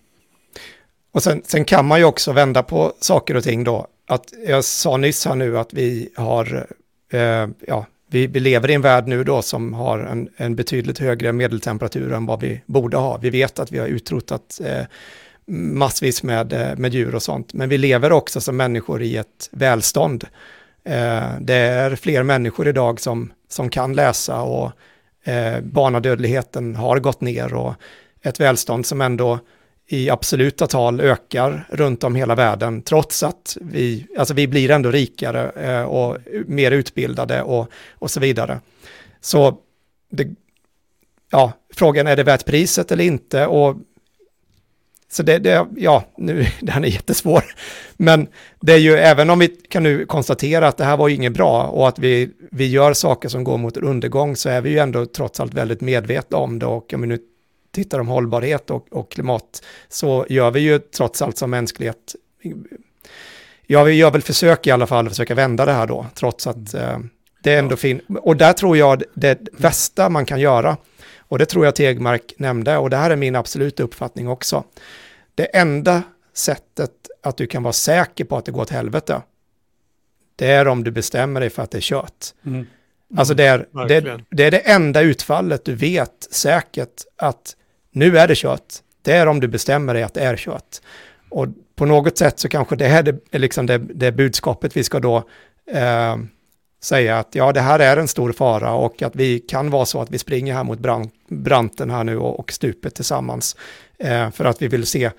Och sen, sen kan man ju också vända på saker och ting då. Att jag sa nyss här nu att vi har, eh, ja, vi, vi lever i en värld nu då som har en, en betydligt högre medeltemperatur än vad vi borde ha. Vi vet att vi har utrotat eh, massvis med, eh, med djur och sånt, men vi lever också som människor i ett välstånd. Eh, det är fler människor idag som, som kan läsa och eh, barnadödligheten har gått ner och ett välstånd som ändå i absoluta tal ökar runt om hela världen, trots att vi, alltså vi blir ändå rikare eh, och mer utbildade och, och så vidare. Så det, ja, frågan är det värt priset eller inte och så det, det, ja, nu, den är jättesvår. Men det är ju, även om vi kan nu konstatera att det här var ju inget bra och att vi, vi gör saker som går mot undergång så är vi ju ändå trots allt väldigt medvetna om det och om vi nu tittar om hållbarhet och, och klimat så gör vi ju trots allt som mänsklighet, ja vi gör väl försök i alla fall att försöka vända det här då, trots att eh, det är ändå fin och där tror jag det värsta man kan göra, och det tror jag Tegmark nämnde, och det här är min absoluta uppfattning också, det enda sättet att du kan vara säker på att det går åt helvete, det är om du bestämmer dig för att det är kört. Mm. Alltså det är, det, det är det enda utfallet du vet säkert att nu är det kört. Det är om du bestämmer dig att det är kört. Och på något sätt så kanske det här är det- liksom det, det budskapet vi ska då eh, säga att ja, det här är en stor fara och att vi kan vara så att vi springer här mot brant, branten här nu och, och stupet tillsammans. Eh, för att vi vill se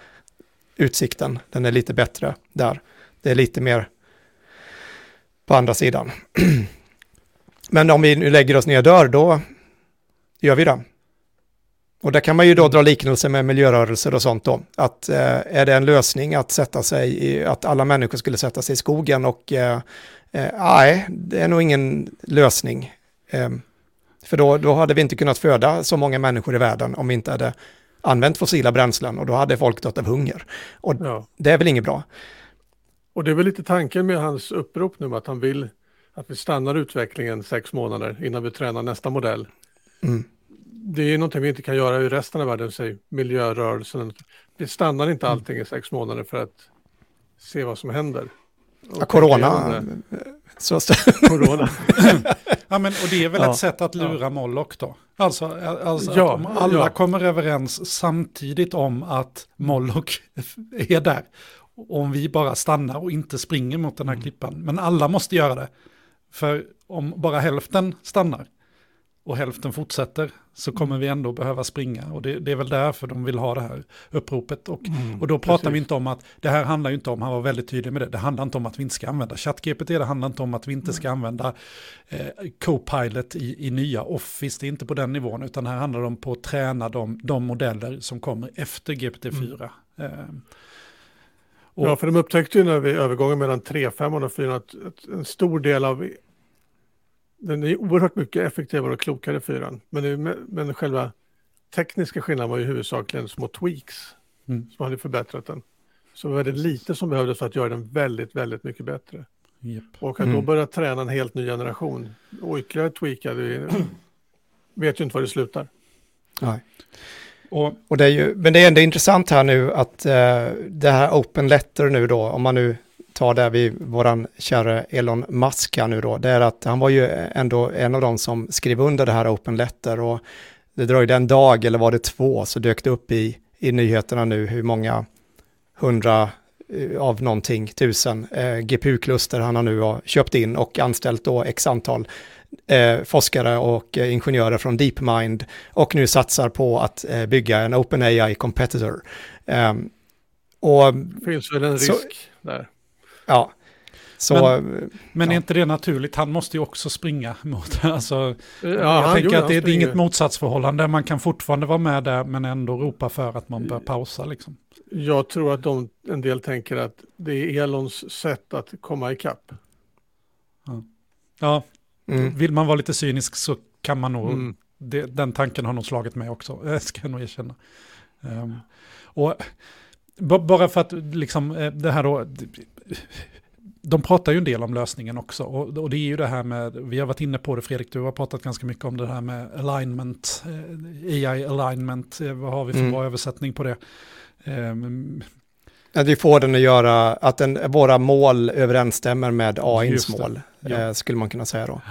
utsikten, den är lite bättre där. Det är lite mer på andra sidan. Men om vi nu lägger oss ner och dör, då gör vi det. Och där kan man ju då dra liknelser med miljörörelser och sånt då. Att eh, är det en lösning att sätta sig i, att alla människor skulle sätta sig i skogen och eh, eh, nej, det är nog ingen lösning. Eh, för då, då hade vi inte kunnat föda så många människor i världen om vi inte hade använt fossila bränslen och då hade folk dött av hunger. Och Ja. det är väl inget bra. Och det är väl lite tanken med hans upprop nu, att han vill att vi stannar utvecklingen sex månader innan vi tränar nästa modell. Mm. Det är någonting vi inte kan göra i resten av världen, säg miljörörelsen. Vi stannar inte allting i sex månader för att se vad som händer. Ja, corona. Så. Corona. Ja, men, och det är väl Ja. ett sätt att lura Moloch då? Alltså, alltså Ja, att om alla ja. kommer överens samtidigt om att Moloch är där. Om vi bara stannar och inte springer mot den här klippan. Men alla måste göra det. För om bara hälften stannar och hälften fortsätter så kommer vi ändå behöva springa. Och det, det är väl därför de vill ha det här uppropet. Och, och då pratar precis. vi inte om att, det här handlar ju inte om, han var väldigt tydlig med det, det handlar inte om att vi inte ska använda ChatGPT, det handlar inte om att vi inte ska använda eh, Copilot i, i nya Office, det är inte på den nivån, utan här handlar det om på att träna de, de modeller som kommer efter GPT-4. Eh, och, Ja, för de upptäckte ju när vi övergången mellan 3.5 och 4 att, att en stor del av den är oerhört mycket effektivare och klokare 4. Men, det, men själva tekniska skillnaden var ju huvudsakligen små tweaks Mm. som hade förbättrat den. Så det var väldigt lite som behövdes för att göra den väldigt, väldigt mycket bättre. Japp. Och att då Mm. börja träna en helt ny generation och ytterligare tweaka, det vet ju inte var det slutar. nej. och Och det är ju, men det är ändå intressant här nu att eh, det här open letter nu då, om man nu tar där vid våran kära Elon Musk här nu då, det är att han var ju ändå en av de som skrev under det här Open Letter och det dröjde en dag eller var det två så dök det upp i, i nyheterna nu hur många hundra eh, av någonting, tusen eh, GPU-kluster han har nu har köpt in och anställt då x antal eh, forskare och eh, ingenjörer från DeepMind och nu satsar på att eh, bygga en OpenAI competitor. Ehm, och, det finns väl en risk så, där. Ja. Så, men, men är inte det naturligt? Han måste ju också springa mot... Alltså, ja, jag tänker att det, är inget motsatsförhållande. Man kan fortfarande vara med där men ändå ropa för att man bör pausa. Liksom. Jag tror att de, en del tänker att det är Elons sätt att komma ikapp. Ja, ja mm. vill man vara lite cynisk så kan man nog... Mm. Det, den tanken har nog slagit mig också, det ska jag nog erkänna. Um, och bara för att liksom eh, det här då, de pratar ju en del om lösningen också. Och, och, det är ju det här med, vi har varit inne på det Fredrik, du har pratat ganska mycket om det här med alignment, eh, AI alignment, eh, vad har vi för mm. bra översättning på det? Um, att vi får den att göra, att den, våra mål överensstämmer med AIns mål, ja. skulle man kunna säga då.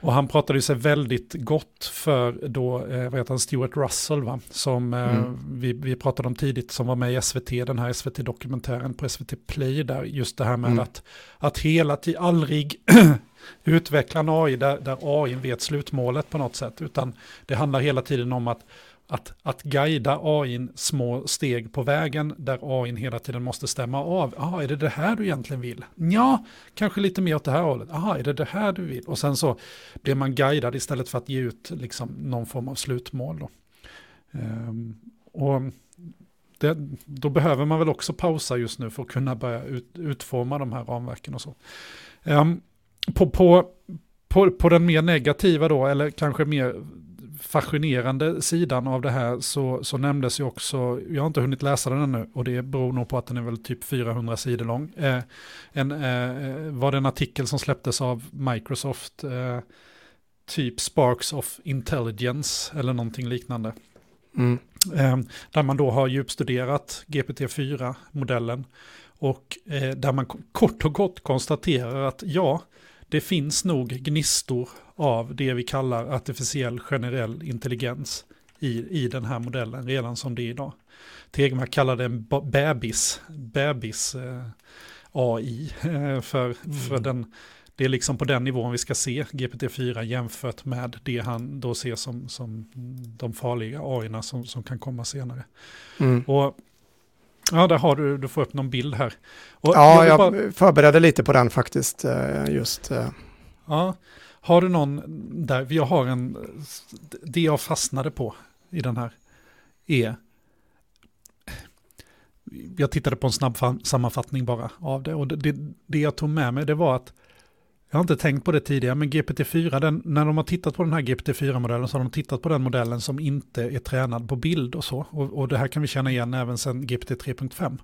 Och han pratade sig väldigt gott för då, eh, vad heter han, Stuart Russell va? Som eh, mm. vi, vi pratade om tidigt, som var med i SVT, den här SVT-dokumentären på SVT Play, där just det här med mm. att, att hela tiden, aldrig utveckla en AI där, där AI vet slutmålet på något sätt, utan det handlar hela tiden om att att, att guida AI små steg på vägen där AI hela tiden måste stämma av. Jaha, är det det här du egentligen vill? Ja, kanske lite mer åt det här hållet. Jaha, är det det här du vill? Och sen så blir man guidad istället för att ge ut liksom, någon form av slutmål. Då. Um, och det, då behöver man väl också pausa just nu för att kunna börja ut, utforma de här ramverken och så. Um, på, på, på, på den mer negativa då, eller kanske mer fascinerande sidan av det här så, så nämndes ju också, jag har inte hunnit läsa den ännu och det beror nog på att den är väl typ 400 sidor lång. Eh, en, eh, var det en artikel som släpptes av Microsoft, eh, typ Sparks of Intelligence eller någonting liknande. Mm. Eh, där man då har djupstuderat GPT-4-modellen och eh, där man kort och gott konstaterar att ja, det finns nog gnistor av det vi kallar artificiell generell intelligens i, i den här modellen redan som det är idag. Tegmark kallar det en bebis, bebis eh, AI eh, för, mm. för den, det är liksom på den nivån vi ska se GPT-4 jämfört med det han då ser som, som de farliga AI som, som kan komma senare. Mm. Och Ja, där har du, du får upp någon bild här. Och ja, jag, bara... förberedde lite på den faktiskt, eh, just. Eh. Ja, har du någon där, jag har en, det jag fastnade på i den här är, jag tittade på en snabb sammanfattning bara av det och det, det jag tog med mig det var att jag har inte tänkt på det tidigare, men GPT-4, den, när de har tittat på den här GPT-4-modellen så har de tittat på den modellen som inte är tränad på bild och så. Och, och det här kan vi känna igen även sedan GPT 3.5.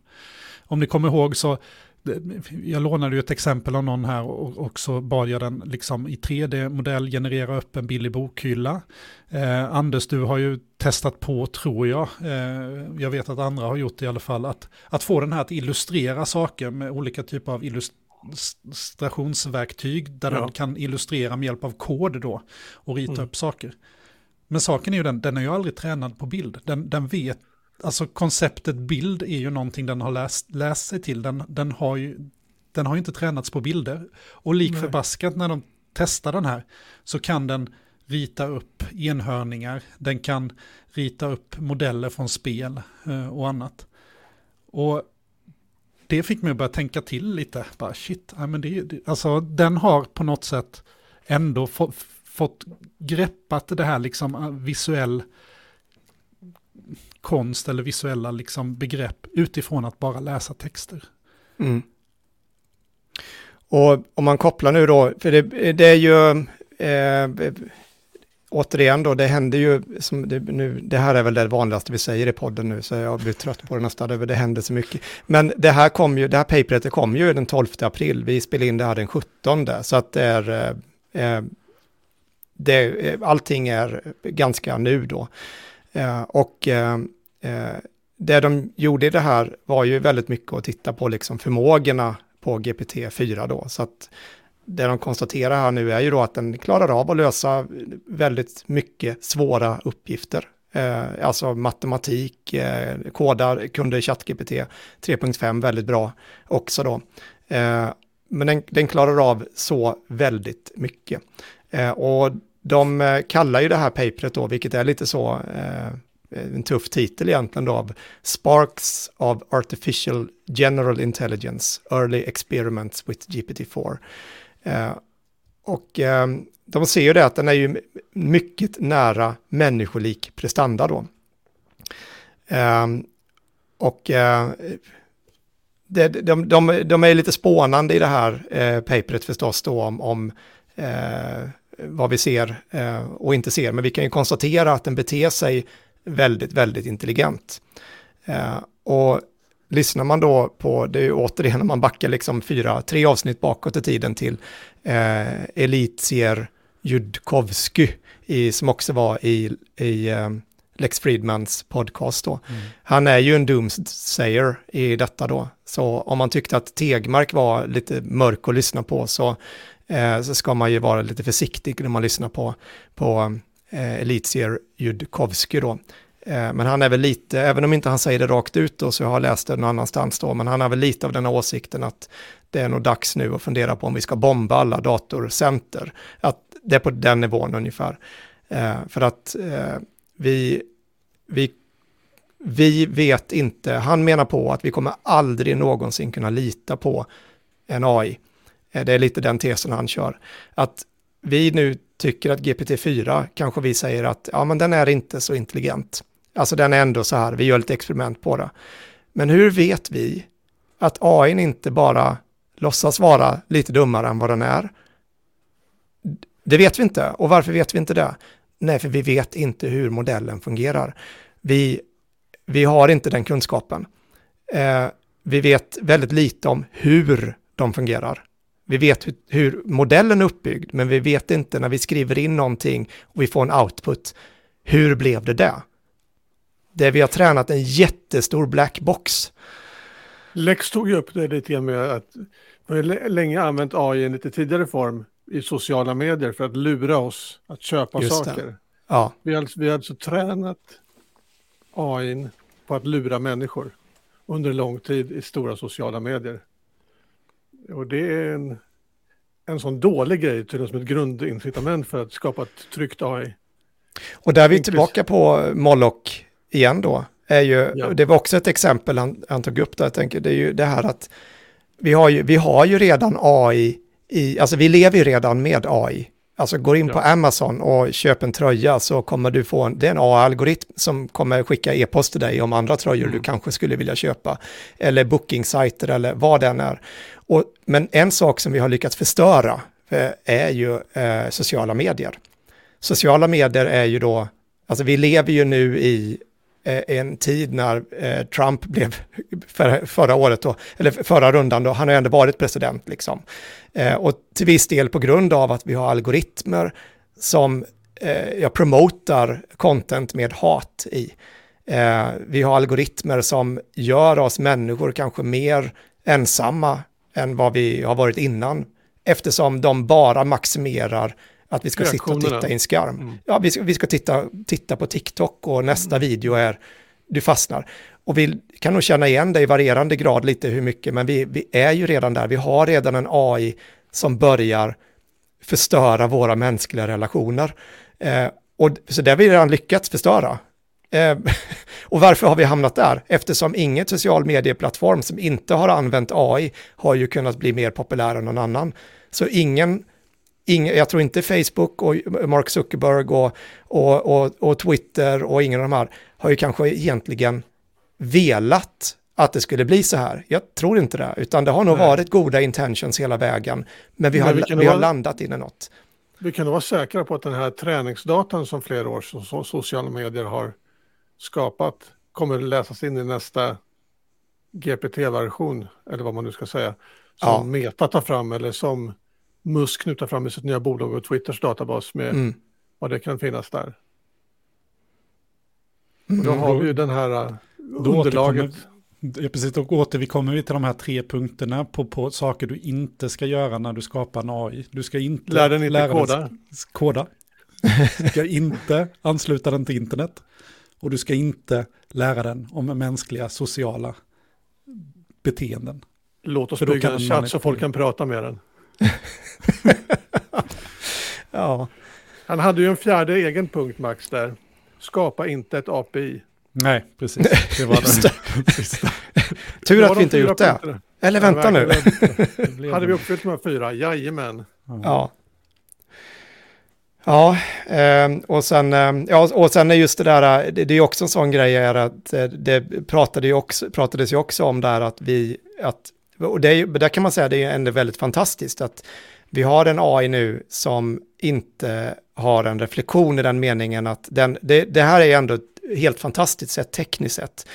Om ni kommer ihåg så, jag lånade ju ett exempel av någon här och, och så bad jag den liksom i 3D-modell generera upp en billig bokhylla. Eh, Anders, du har ju testat på, tror jag, eh, jag vet att andra har gjort det i alla fall, att, att få den här att illustrera saker med olika typer av illust illustrationsverktyg där ja. den kan illustrera med hjälp av kod då och rita mm. upp saker. Men saken är ju den, den är ju aldrig tränad på bild. Den, den vet, alltså konceptet bild är ju någonting den har läst, läst sig till. Den, den, har ju, den har ju inte tränats på bilder. Och lik förbaskat när de testar den här så kan den rita upp enhörningar, den kan rita upp modeller från spel eh, och annat. Och det fick mig att börja tänka till lite. Bara shit, ja, men det, det, alltså, den har på något sätt ändå få, fått greppat det här liksom ah, visuell konst eller visuella liksom begrepp utifrån att bara läsa texter. Mm. Och om man kopplar nu då, för det, det är ju, eh, återigen då, det händer ju, som det, nu, det här är väl det vanligaste vi säger i podden nu, så jag blir trött på det nästan, det händer så mycket. Men det här kom ju, det här paperet kom ju den 12 april, vi spelade in det här den 17, så att det är, eh, eh det, eh, allting är ganska nu då. Eh, och eh, eh, det de gjorde i det här var ju väldigt mycket att titta på liksom förmågorna på GPT-4 då. Så att det de konstaterar här nu är ju då att den klarar av att lösa väldigt mycket svåra uppgifter. Eh, alltså matematik, eh, kodar kunde ChatGPT 3.5 väldigt bra också då. Eh, men den, den, klarar av så väldigt mycket. Eh, och de eh, kallar ju det här papret då, vilket är lite så eh, en tuff titel egentligen då, av Sparks of Artificial General Intelligence, Early Experiments with GPT-4. Eh, och eh, de ser ju det att den är ju mycket nära människolik prestanda då. Eh, och de, de, de, är lite spånande i det här eh, papret förstås då om, om eh, vad vi ser eh, och inte ser. Men vi kan ju konstatera att den beter sig väldigt, väldigt intelligent. Eh, och lyssnar man då på, det är ju återigen när man backar liksom fyra, tre avsnitt bakåt i tiden till eh, Elitier Judkovsky, i, som också var i, i eh, Lex Friedmans podcast då. Mm. Han är ju en doomsayer i detta då. Så om man tyckte att Tegmark var lite mörk att lyssna på så, eh, så ska man ju vara lite försiktig när man lyssnar på, på eh, Elitier Judkovsky då. Eh, men han är väl lite, även om inte han säger det rakt ut då, så jag har läst det någon annanstans då, men han har väl lite av den här åsikten att det är nog dags nu att fundera på om vi ska bomba alla datorcenter. Att det är på den nivån ungefär. Eh, för att eh, vi, vi, vi vet inte, han menar på att vi kommer aldrig någonsin kunna lita på en AI. Eh, det är lite den tesen han kör. Att vi nu tycker att GPT-4 kanske vi säger att ja, men den är inte så intelligent. Alltså den är ändå så här, vi gör lite experiment på det. Men hur vet vi att AI inte bara låtsas vara lite dummare än vad den är? Det vet vi inte. Och varför vet vi inte det? Nej, för vi vet inte hur modellen fungerar. Vi, vi har inte den kunskapen. Eh, vi vet väldigt lite om hur de fungerar. Vi vet hur, hur, modellen är uppbyggd, men vi vet inte när vi skriver in någonting och vi får en output, hur blev det där? Där vi har tränat en jättestor black box. Lex tog ju upp det lite grann med att vi har länge använt AI i en lite tidigare form i sociala medier för att lura oss att köpa Just saker. Det. Ja. Vi, har, alltså, vi har alltså tränat AI på att lura människor under lång tid i stora sociala medier. Och det är en, en sån dålig grej, till som ett grundincitament för att skapa ett tryggt AI. Och där är vi tillbaka på Moloch igen då. Är ju, ja. Det var också ett exempel han, han tog upp där, jag tänker, det är ju det här att vi har ju, vi har ju redan AI i, alltså vi lever ju redan med AI. Alltså går in ja. på Amazon och köper en tröja så kommer du få en, det är en AI-algoritm som kommer skicka e-post till dig om andra tröjor mm. du kanske skulle vilja köpa. Eller booking-sajter eller vad det än är. Och, men en sak som vi har lyckats förstöra eh, är ju eh, sociala medier. Sociala medier är ju då, alltså vi lever ju nu i Eh, en tid när eh, Trump blev förra året, då, eller förra rundan, då, han har ändå varit president liksom. Eh, och till viss del på grund av att vi har algoritmer som jag promotar content med hat i. Vi har algoritmer som gör oss människor kanske mer ensamma än vad vi har varit innan. Eftersom de bara maximerar att vi ska sitta och titta i en skärm. Mm. Ja, vi ska, vi ska titta, titta på TikTok och nästa mm. video är du fastnar. Och vi kan nog känna igen det i varierande grad lite hur mycket, men vi, vi är ju redan där. Vi har redan en AI som börjar förstöra våra mänskliga relationer. Eh, och, så det har vi redan lyckats förstöra. Eh, och varför har vi hamnat där? Eftersom ingen social medieplattform som inte har använt AI har ju kunnat bli mer populär än någon annan. Så ingen, ingen jag tror inte Facebook och Mark Zuckerberg och, och, och, och Twitter och ingen av de här har ju kanske egentligen velat att det skulle bli så här. Jag tror inte det, utan det har nog Nej. varit goda intentions hela vägen. Men vi har, vi vi har landat in i något. Vi kan nog vara säkra på att den här träningsdatan som flera års sociala medier har skapat kommer läsas in i nästa GPT-version, eller vad man nu ska säga, som ja. Meta tar fram eller som Musk nu tar fram i sitt nya bolag och Twitters databas med mm. vad det kan finnas där. Och då mm. har vi ju den här uh, underlaget. Återkommer, Ja, precis, och återkommer vi till de här tre punkterna på, på saker du inte ska göra när du skapar en AI. Du ska inte Lär den inte lära koda. Den, koda. Du ska inte ansluta den till internet. Och du ska inte lära den om mänskliga sociala beteenden. Låt oss bygga en chatt så folk kan prata med den. ja. Han hade ju en fjärde egen punkt, Max, där. Skapa inte ett API. Nej, precis. Det var den sista. Tur att vi inte gjort det. Eller vänta nu. hade vi uppfyllt de här fyra? Jajamän. Ja. Ja, eh, och, sen, eh, ja, och sen är just det där, det, det är också en sån grej är att eh, det pratade ju också, pratades ju också om där att vi, att, och det, där kan man säga det är ändå väldigt fantastiskt att vi har en AI nu som inte har en reflektion i den meningen att den, det, det här är ändå helt fantastiskt sett tekniskt sett.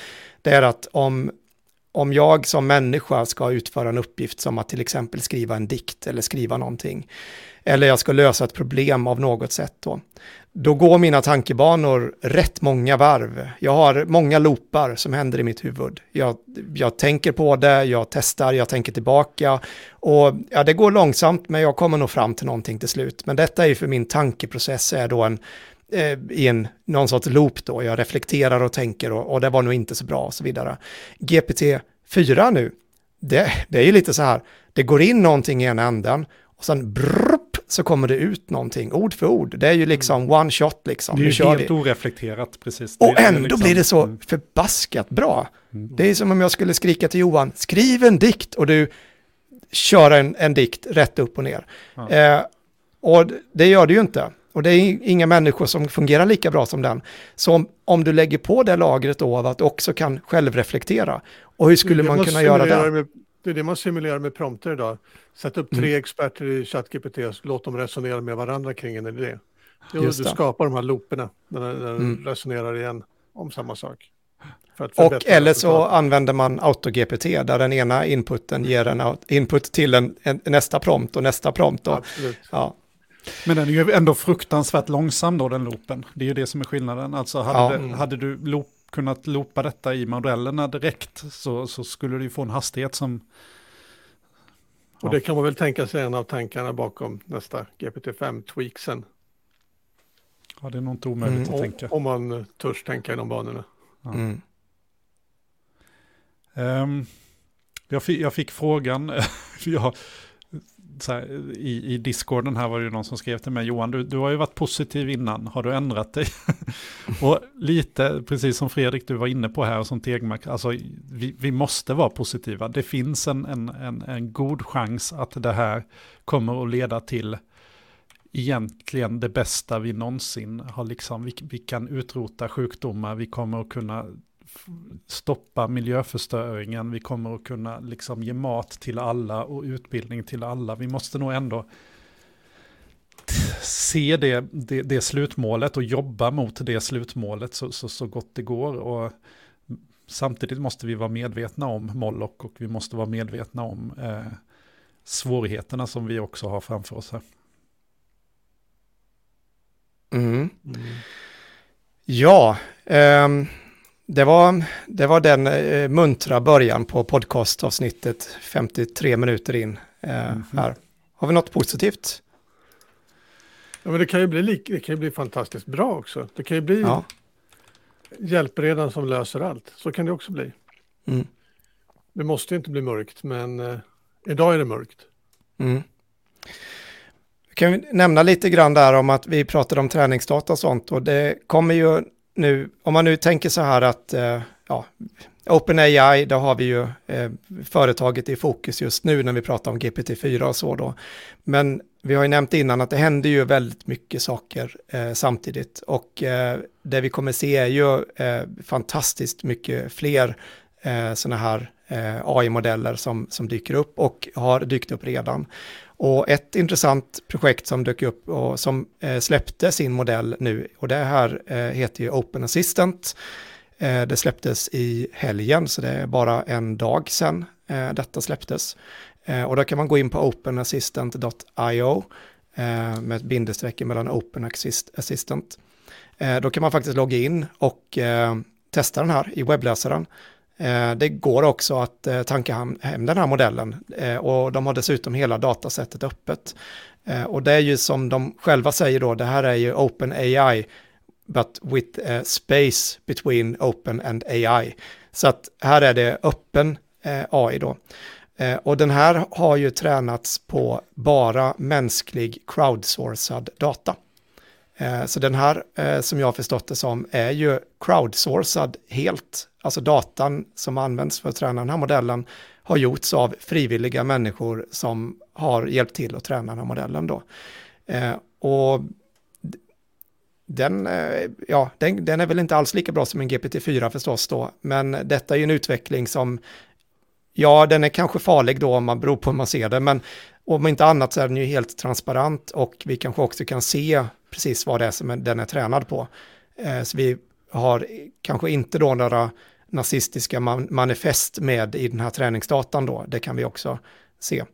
Det är att om, om jag som människa ska utföra en uppgift som att till exempel skriva en dikt eller skriva någonting, eller jag ska lösa ett problem av något sätt då, då går mina tankebanor rätt många varv. Jag har många loopar som händer i mitt huvud. Jag, jag tänker på det, jag testar, jag tänker tillbaka och ja, det går långsamt men jag kommer nog fram till någonting till slut. Men detta är ju för min tankeprocess är då en eh, i en, någon sorts loop då, jag reflekterar och tänker och, och det var nog inte så bra och så vidare. GPT-4 nu, det, det är ju lite så här, det går in någonting i ena änden och sen brrr så kommer det ut någonting, ord för ord. Det är ju liksom mm. one shot liksom. Det är ju helt det. oreflekterat, precis. Och det ändå liksom, blir det så mm. förbaskat bra. Mm. Det är som om jag skulle skrika till Johan, skriv en dikt och du kör en, en dikt rätt upp och ner. Ja. Eh, och det gör det ju inte. Och det är inga människor som fungerar lika bra som den. Så om, om du lägger på det lagret då av att du också kan självreflektera. Och hur skulle man kunna göra det? Med, det är det man simulerar med prompter idag. Sätt upp tre mm. experter i ChatGPT och låt dem resonera med varandra kring en idé. Du, du skapar de här looperna när den mm. resonerar igen om samma sak. Och eller så använder man AutoGPT där den ena inputen ger en input till en, en nästa prompt och nästa prompt. Och, ja. Men den är ju ändå fruktansvärt långsam då, den loopen. Det är ju det som är skillnaden. Alltså hade, ja. det, hade du loop, kunnat loopa detta i modellerna direkt så, så skulle du få en hastighet som... Ja. Och det kan man väl tänka sig en av tankarna bakom nästa GPT-5-tweaksen. Ja, det är nog inte omöjligt mm. att tänka. Om man törs tänka i de banorna. Ja. Mm. Um, jag, fick, jag fick frågan, jag, här, i, i discorden här var det ju någon som skrev till mig, Johan, du, du har ju varit positiv innan, har du ändrat dig? och lite, precis som Fredrik du var inne på här och som Tegmark, alltså vi, vi måste vara positiva. Det finns en, en, en, en god chans att det här kommer att leda till egentligen det bästa vi någonsin har liksom, vi, vi kan utrota sjukdomar, vi kommer att kunna stoppa miljöförstöringen, vi kommer att kunna liksom ge mat till alla och utbildning till alla. Vi måste nog ändå se det, det, det slutmålet och jobba mot det slutmålet så, så, så gott det går. Och samtidigt måste vi vara medvetna om Moloch och vi måste vara medvetna om eh, svårigheterna som vi också har framför oss här. Mm. Mm. Ja, um det var, det var den eh, muntra början på podcastavsnittet 53 minuter in eh, mm här. Har vi något positivt? Ja, men det kan ju bli, det kan ju bli fantastiskt bra också. Det kan ju bli ja. hjälpredan som löser allt. Så kan det också bli. Mm. Det måste inte bli mörkt, men eh, idag är det mörkt. Mm. Kan vi nämna lite grann där om att vi pratade om träningsdata och sånt och det kommer ju nu, om man nu tänker så här att, eh, ja, OpenAI, där har vi ju eh, företaget i fokus just nu när vi pratar om GPT-4 och så då. Men vi har ju nämnt innan att det händer ju väldigt mycket saker eh, samtidigt och eh, det vi kommer se är ju eh, fantastiskt mycket fler eh, sådana här eh, AI-modeller som, som dyker upp och har dykt upp redan. Och ett intressant projekt som dök upp och som eh, släppte sin modell nu, och det här eh, heter ju Open Assistant. Eh, det släpptes i helgen, så det är bara en dag sedan eh, detta släpptes. Eh, och då kan man gå in på openassistant.io eh, med ett bindestreck mellan Open Assistant. Eh, då kan man faktiskt logga in och eh, testa den här i webbläsaren. Eh, det går också att eh, tanka hem den här modellen eh, och de har dessutom hela datasättet öppet. Och det är ju som de själva säger då, det här är ju Open AI, but with space between Open and AI. Så att här är det öppen AI då. Och den här har ju tränats på bara mänsklig crowdsourcad data. Eh, så den här, eh, som jag har förstått det som, är ju crowdsourcad helt alltså datan som används för att träna den här modellen, har gjorts av frivilliga människor som har hjälpt till att träna den här modellen då. Eh, och den, ja, den, den, är väl inte alls lika bra som en GPT-4 förstås då, men detta är ju en utveckling som, ja, den är kanske farlig då om man beror på hur man ser det, men om inte annat så är den ju helt transparent och vi kanske också kan se precis vad det är som den är tränad på. Eh, så vi har kanske inte då några nazistiska manifest med i den här träningsdatan då. Det kan vi också se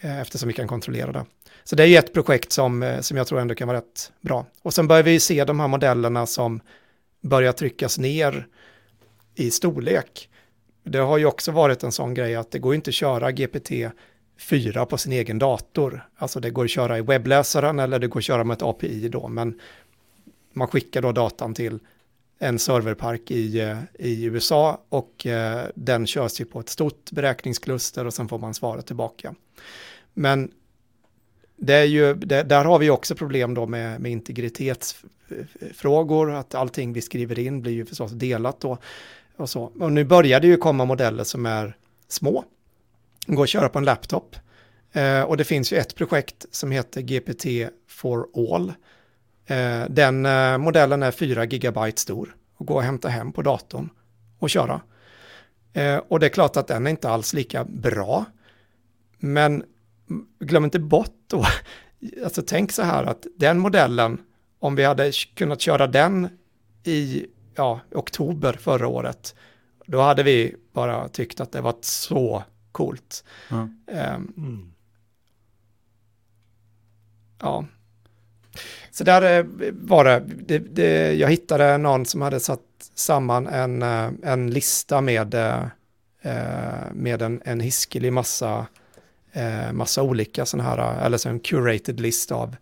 eh, eftersom vi kan kontrollera det. Så det är ju ett projekt som, eh, som jag tror ändå kan vara rätt bra. Och sen börjar vi ju se de här modellerna som börjar tryckas ner i storlek. Det har ju också varit en sån grej att det går inte att köra GPT fyra på sin egen dator. Alltså det går att köra i webbläsaren eller det går att köra med ett API då, men man skickar då datan till en serverpark i, eh, i USA och eh, den körs ju på ett stort beräkningskluster och sen får man svaret tillbaka. Men det är ju, det, där har vi också problem då med, med integritetsfrågor, att allting vi skriver in blir ju förstås delat då. Och, så. och nu börjar det ju komma modeller som är små, går att köra på en laptop. Eh, och det finns ju ett projekt som heter GPT for all, Eh, den eh, modellen är 4 GB stor och går att hämta hem på datorn och köra. Eh, och det är klart att den är inte alls lika bra. Men glöm inte bort då, alltså tänk så här att den modellen, om vi hade kunnat köra den i ja, oktober förra året, då hade vi bara tyckt att det var så coolt. Mm. Um, ja, så där eh, var det. det, det jag hittade någon som hade satt samman en, eh, en lista med, eh, med en, en hiskelig massa, massa olika sådana här, eller så en curated list av,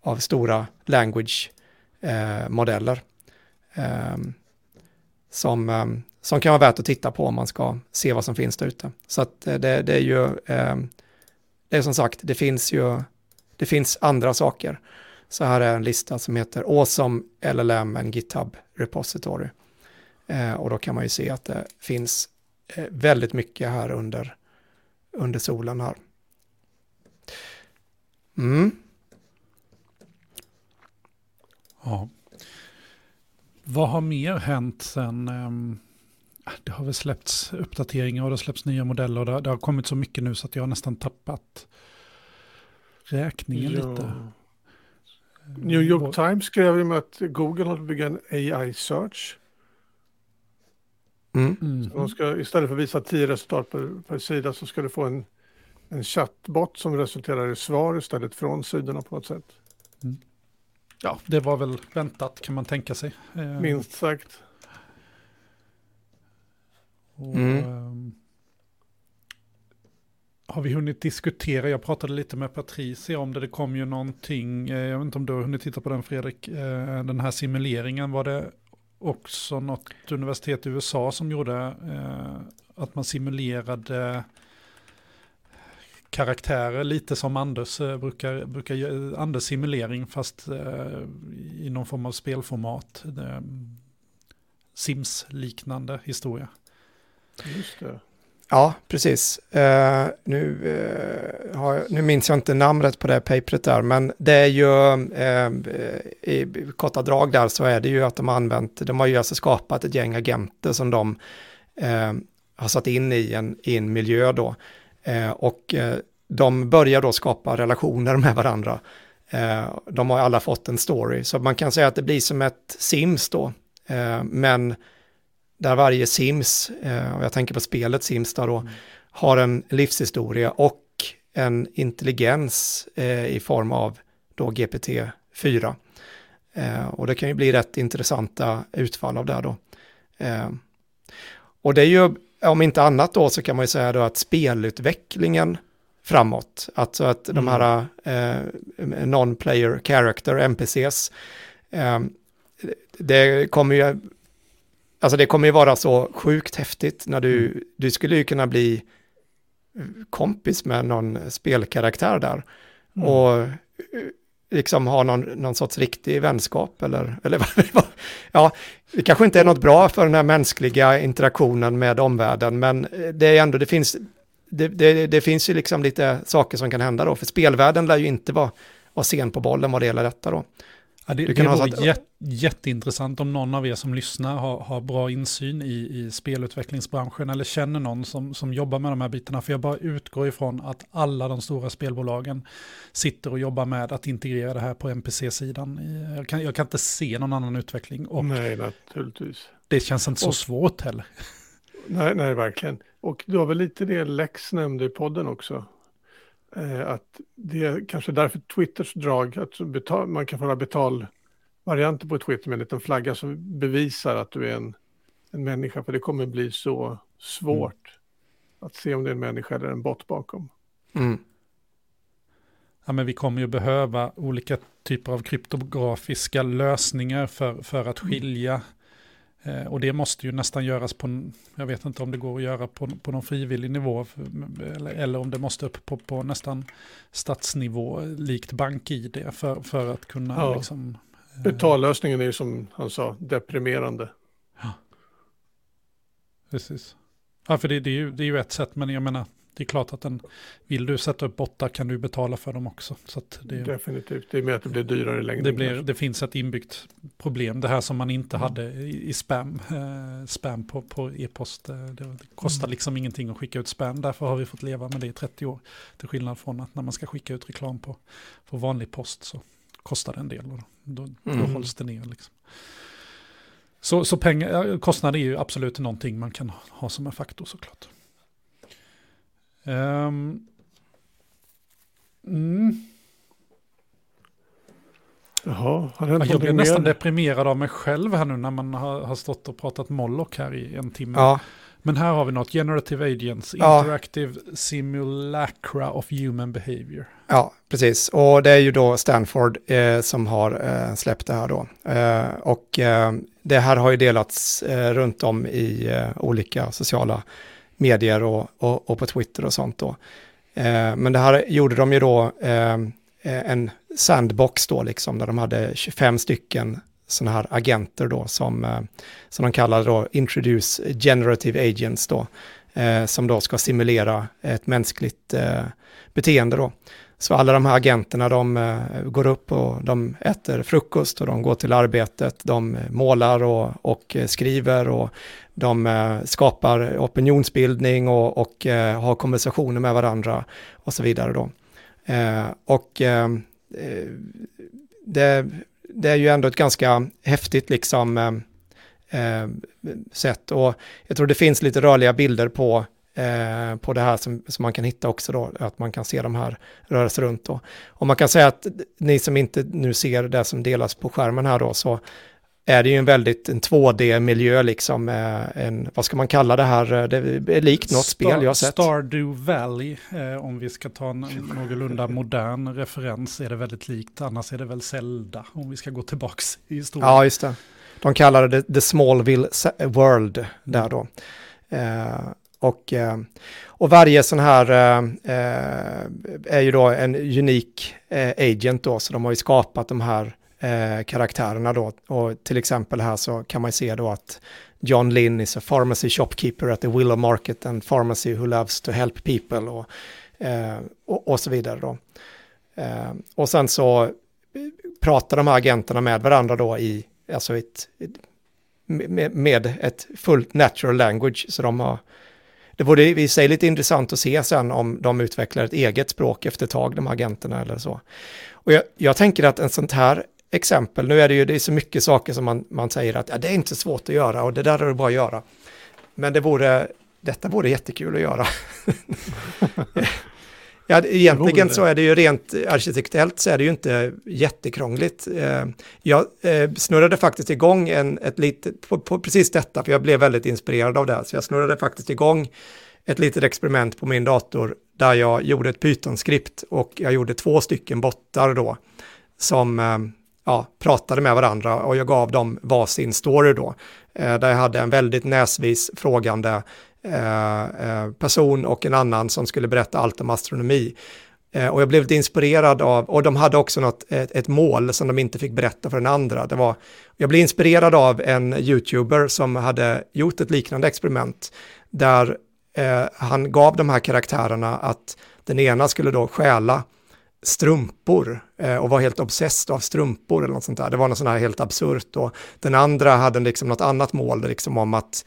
av stora language-modeller. Som, som kan vara värt att titta på om man ska se vad som finns där ute. Så att eh, det, det är ju, eh, det är som sagt, det finns ju, det finns andra saker. Så här är en lista som heter Awesome LLM and GitHub Repository. Eh, och då kan man ju se att det finns eh, väldigt mycket här under, under solen här. Mm. Ja. Vad har mer hänt sen? Um, det har väl släppts uppdateringar och det har släppts nya modeller och det, det har kommit så mycket nu så att jag har nästan tappat räkningen ja. lite. New York Times skrev ju att Google håller på att bygga en AI search. Mm. Mm. de ska, istället för att visa tio resultat per, per sida så ska du få en, en chattbot som resulterar i svar istället från sidorna på något sätt. Mm. Ja, det var väl väntat kan man tänka sig. Eh, Minst sagt. Och, mm. Ehm, har vi hunnit diskutera, jag pratade lite med Patricia om det, det kom ju någonting, eh, jag vet inte om du har hunnit titta på den Fredrik, eh, den här simuleringen, var det också något universitet i USA som gjorde eh, att man simulerade karaktärer, lite som Anders brukar, brukar Anders simulering fast i någon form av spelformat. Sims-liknande historia. Just det. Ja, precis. Uh, nu, uh, har, nu minns jag inte namnet på det papret där, men det är ju uh, i korta drag där så är det ju att de har använt, de har ju alltså skapat ett gäng agenter som de har satt in i en, i en miljö då. och de börjar då skapa relationer med varandra. de har alla fått en story, så man kan säga att det blir som ett Sims då, men där varje Sims, eh, och jag tänker på spelet Sims då, mm. har en livshistoria och en intelligens eh, i form av då GPT-4. Eh, och det kan ju bli rätt intressanta utfall av det då. och det är ju om inte annat då så kan man ju säga då att spelutvecklingen framåt, alltså att mm. de här non-player character, NPCs, det kommer ju, alltså det kommer ju vara så sjukt häftigt när du, mm. du skulle ju kunna bli kompis med någon spelkaraktär där. Mm. Och liksom ha någon, någon sorts riktig vänskap eller, eller ja, det kanske inte är något bra för den här mänskliga interaktionen med omvärlden, men det är ändå, det finns, det, det, det finns ju liksom lite saker som kan hända då, för spelvärlden lär ju inte vara, vara sen på bollen vad det gäller detta då. Ja, det det vore att... jät, jätteintressant om någon av er som lyssnar har, har bra insyn i, i spelutvecklingsbranschen eller känner någon som, som jobbar med de här bitarna. För jag bara utgår ifrån att alla de stora spelbolagen sitter och jobbar med att integrera det här på NPC-sidan. Jag kan, jag kan inte se någon annan utveckling. Och nej, naturligtvis. Det känns inte så och, svårt heller. Nej, nej, verkligen. Och det var väl lite det Lex nämnde i podden också. Eh, att det är kanske därför Twitters drag, att betal, man kan få några betalvarianter på Twitter med en liten flagga som bevisar att du är en, en människa. För det kommer bli så svårt mm. att se om det är en människa eller en bot bakom. Mm. Ja, men vi kommer ju behöva olika typer av kryptografiska lösningar för, för att mm. skilja och det måste ju nästan göras på, jag vet inte om det går att göra på, på någon frivillig nivå, eller, eller om det måste upp på, på nästan statsnivå, likt bank-id, för, för att kunna ja. liksom... Eh, Betallösningen är ju som han sa, deprimerande. Ja. Precis. Ja, för det, det, är ju, det är ju ett sätt, men jag menar, det är klart att den, vill du sätta upp bottar kan du betala för dem också. Så det, Definitivt, det är med att det blir dyrare längre. Det, blir, det finns ett inbyggt problem, det här som man inte mm. hade i, i spam, eh, spam på, på e-post. Eh, det, det, kostar mm. liksom ingenting att skicka ut spam, därför har vi fått leva med det i 30 år. Till skillnad från att när man ska skicka ut reklam på, på vanlig post så kostar det en del och då, då, mm. hålls det ner. Liksom. Så, så pengar, kostnader är ju absolut någonting man kan ha som en faktor såklart. Um, mm. Jaha, har det Jag blir nästan deprimerad av mig själv här nu när man har, har stått och pratat Moloch här i en timme. Ja. Men här har vi något, Generative Agents, Interactive ja. Simulacra of Human Behavior. Ja, precis. Och det är ju då Stanford eh, som har eh, släppt det här då. Eh, och eh, det här har ju delats eh, runt om i eh, olika sociala medier och, och, och på Twitter och sånt då. Eh, men det här gjorde de ju då eh, en sandbox då liksom, där de hade 25 stycken sådana här agenter då som, eh, som de kallar då Introduce Generative Agents då, eh, som då ska simulera ett mänskligt eh, beteende då. Så alla de här agenterna de eh, går upp och de äter frukost och de går till arbetet, de eh, målar och, och eh, skriver och de skapar opinionsbildning och, och har konversationer med varandra och så vidare då. Och det, det, är ju ändå ett ganska häftigt liksom sätt och jag tror det finns lite rörliga bilder på på det här som, som man kan hitta också då, att man kan se de här röra sig runt då. Och man kan säga att ni som inte nu ser det som delas på skärmen här då, så är det ju en väldigt en 2D-miljö liksom. En, vad ska man kalla det här? Det är likt något Star, spel jag har sett. Stardew Valley, eh, om vi ska ta en någorlunda modern referens, är det väldigt likt. Annars är det väl Zelda, om vi ska gå tillbaka i historien. Ja, just det. De kallar det The Smallville World där då. Eh, och, eh, och varje sån här eh, eh, är ju då en unik agent då, så de har ju skapat de här karaktärerna då. Och till exempel här så kan man se då att John Lynn is a pharmacy shopkeeper at the Willow Market and pharmacy who loves to help people och, och, och, så vidare då. Och sen så pratar de här agenterna med varandra då i, alltså ett, med, med ett fullt natural language, så de har det vore i sig lite intressant att se sen om de utvecklar ett eget språk efter ett tag, de här agenterna eller så. Och jag, jag tänker att en sånt här exempel. Nu är det ju det är så mycket saker som man, man säger att ja, det är inte svårt att göra och det där är det bara att göra. Men det vore, detta vore jättekul att göra. Ja, egentligen så är det ju rent arkitektellt så är det ju inte jättekrångligt. Eh, jag eh, snurrade faktiskt igång en, ett litet, på, på precis detta, för jag blev väldigt inspirerad av det, så jag snurrade faktiskt igång ett litet experiment på min dator där jag gjorde ett Python-skript och jag gjorde två stycken bottar då som eh, ja, pratade med varandra och jag gav dem varsin story då. Där jag hade en väldigt näsvis frågande Eh, eh, person och en annan som skulle berätta allt om astronomi. Eh, och jag blev lite inspirerad av, och de hade också något, ett, ett, mål som de inte fick berätta för den andra. Det var, jag blev inspirerad av en YouTuber som hade gjort ett liknande experiment där eh, han gav de här karaktärerna att den ena skulle då stjäla strumpor eh, och var helt obsessed av strumpor eller något sånt där. Det var något sånt här helt absurt och den andra hade liksom något annat mål liksom om att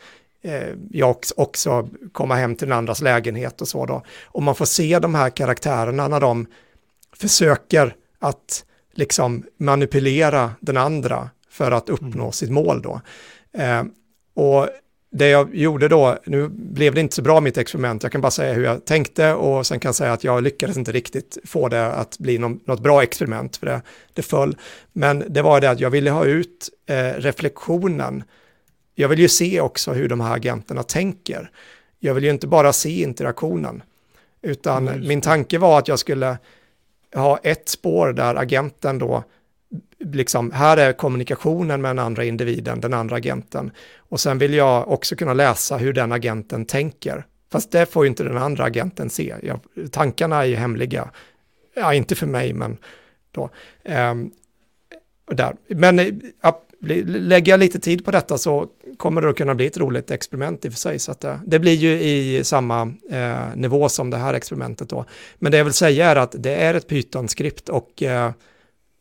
jag också komma hem till den andras lägenhet och så då. Och man får se de här karaktärerna när de försöker att liksom manipulera den andra för att uppnå mm. sitt mål då. Eh, och det jag gjorde då, nu blev det inte så bra mitt experiment, jag kan bara säga hur jag tänkte och sen kan jag säga att jag lyckades inte riktigt få det att bli någon, något bra experiment, för det, det föll. Men det var det att jag ville ha ut eh, reflektionen jag vill ju se också hur de här agenterna tänker. Jag vill ju inte bara se interaktionen, utan mm. min tanke var att jag skulle ha ett spår där agenten då, liksom, här är kommunikationen med den andra individen, den andra agenten. Och sen vill jag också kunna läsa hur den agenten tänker. Fast det får ju inte den andra agenten se. Jag, tankarna är ju hemliga. Ja, inte för mig, men då. Um, där. Men ja, lägger jag lite tid på detta så kommer det att kunna bli ett roligt experiment i och för sig. Så att, eh, det blir ju i samma eh, nivå som det här experimentet då. Men det jag vill säga är att det är ett Python-skript och eh,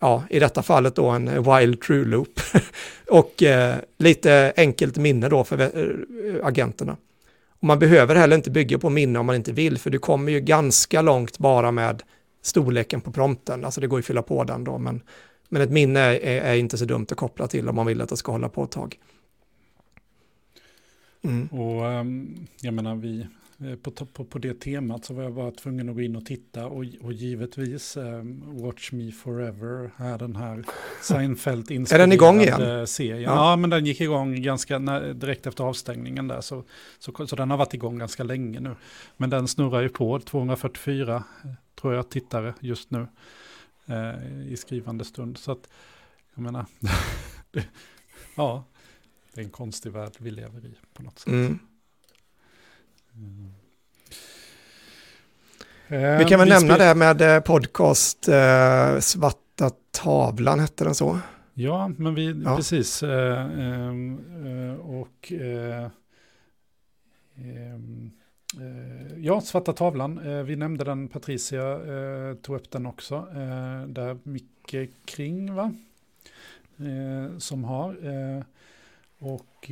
ja, i detta fallet då en wild true loop och eh, lite enkelt minne då för eh, agenterna. Och man behöver heller inte bygga på minne om man inte vill, för du kommer ju ganska långt bara med storleken på prompten, alltså det går ju att fylla på den då, men men ett minne är, är, inte så dumt att koppla till om man vill att det ska hålla på ett tag. Mm. Och ehm, jag menar, vi, eh, på, på, på det temat så var jag bara tvungen att gå in och titta och, och givetvis um, Watch Me Forever är den här Seinfeld Är den igång igen? Serien. Ja. ja. men den gick igång ganska när, direkt efter avstängningen där så, så, så den har varit igång ganska länge nu. Men den snurrar ju på 244 eh, tror jag tittare just nu eh, i skrivande stund. Så att, jag menar, det, ja, det är en konstig värld vi lever i på något sätt. Mm. Mm. Vi kan väl vi nämna det med eh, podcast eh, Svarta tavlan, hette den så? Ja, men vi, ja. precis. Eh, eh, och eh, Eh, Eh, ja, Svarta tavlan. Eh, vi nämnde den, Patricia eh, tog upp den också. Eh, där Micke Kring, va? Eh, som har. Och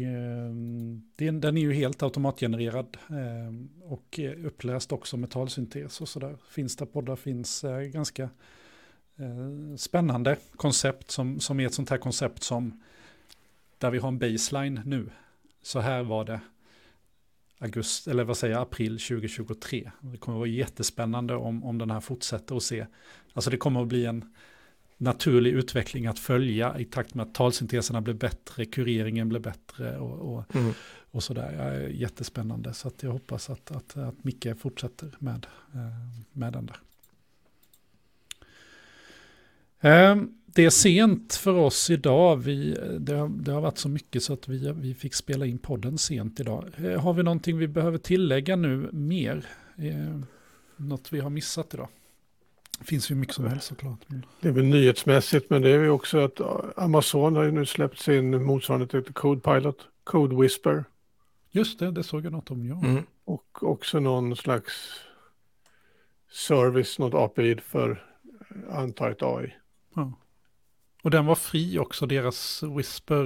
den, den är ju helt automatgenererad och uppläst också med talsyntes och sådär. Finns där poddar finns ganska spännande koncept som, som är ett sånt här koncept som där vi har en baseline nu. Så här var det augusti, eller vad säger jag, april 2023. Det kommer att vara jättespännande om, om den här fortsätter att se. Alltså det kommer att bli en naturlig utveckling att följa i takt med att talsynteserna blir bättre, kureringen blir bättre och, och, mm. och sådär. Ja, jättespännande, så att jag hoppas att, att, att Micke fortsätter med, eh, med den där. Um, det är sent för oss idag. Vi, det, har, det har varit så mycket så att vi, vi fick spela in podden sent idag. Eh, har vi någonting vi behöver tillägga nu mer? Eh, något vi har missat idag? Det finns ju mycket som helst såklart. Det är väl nyhetsmässigt men det är ju också att Amazon har ju nu släppt sin motsvarande till Code Pilot, Code Whisper. Just det, det såg jag något om, ja. Mm. Och också någon slags service, något API för antaget AI. Ja. Och den var fri också, deras Whisper,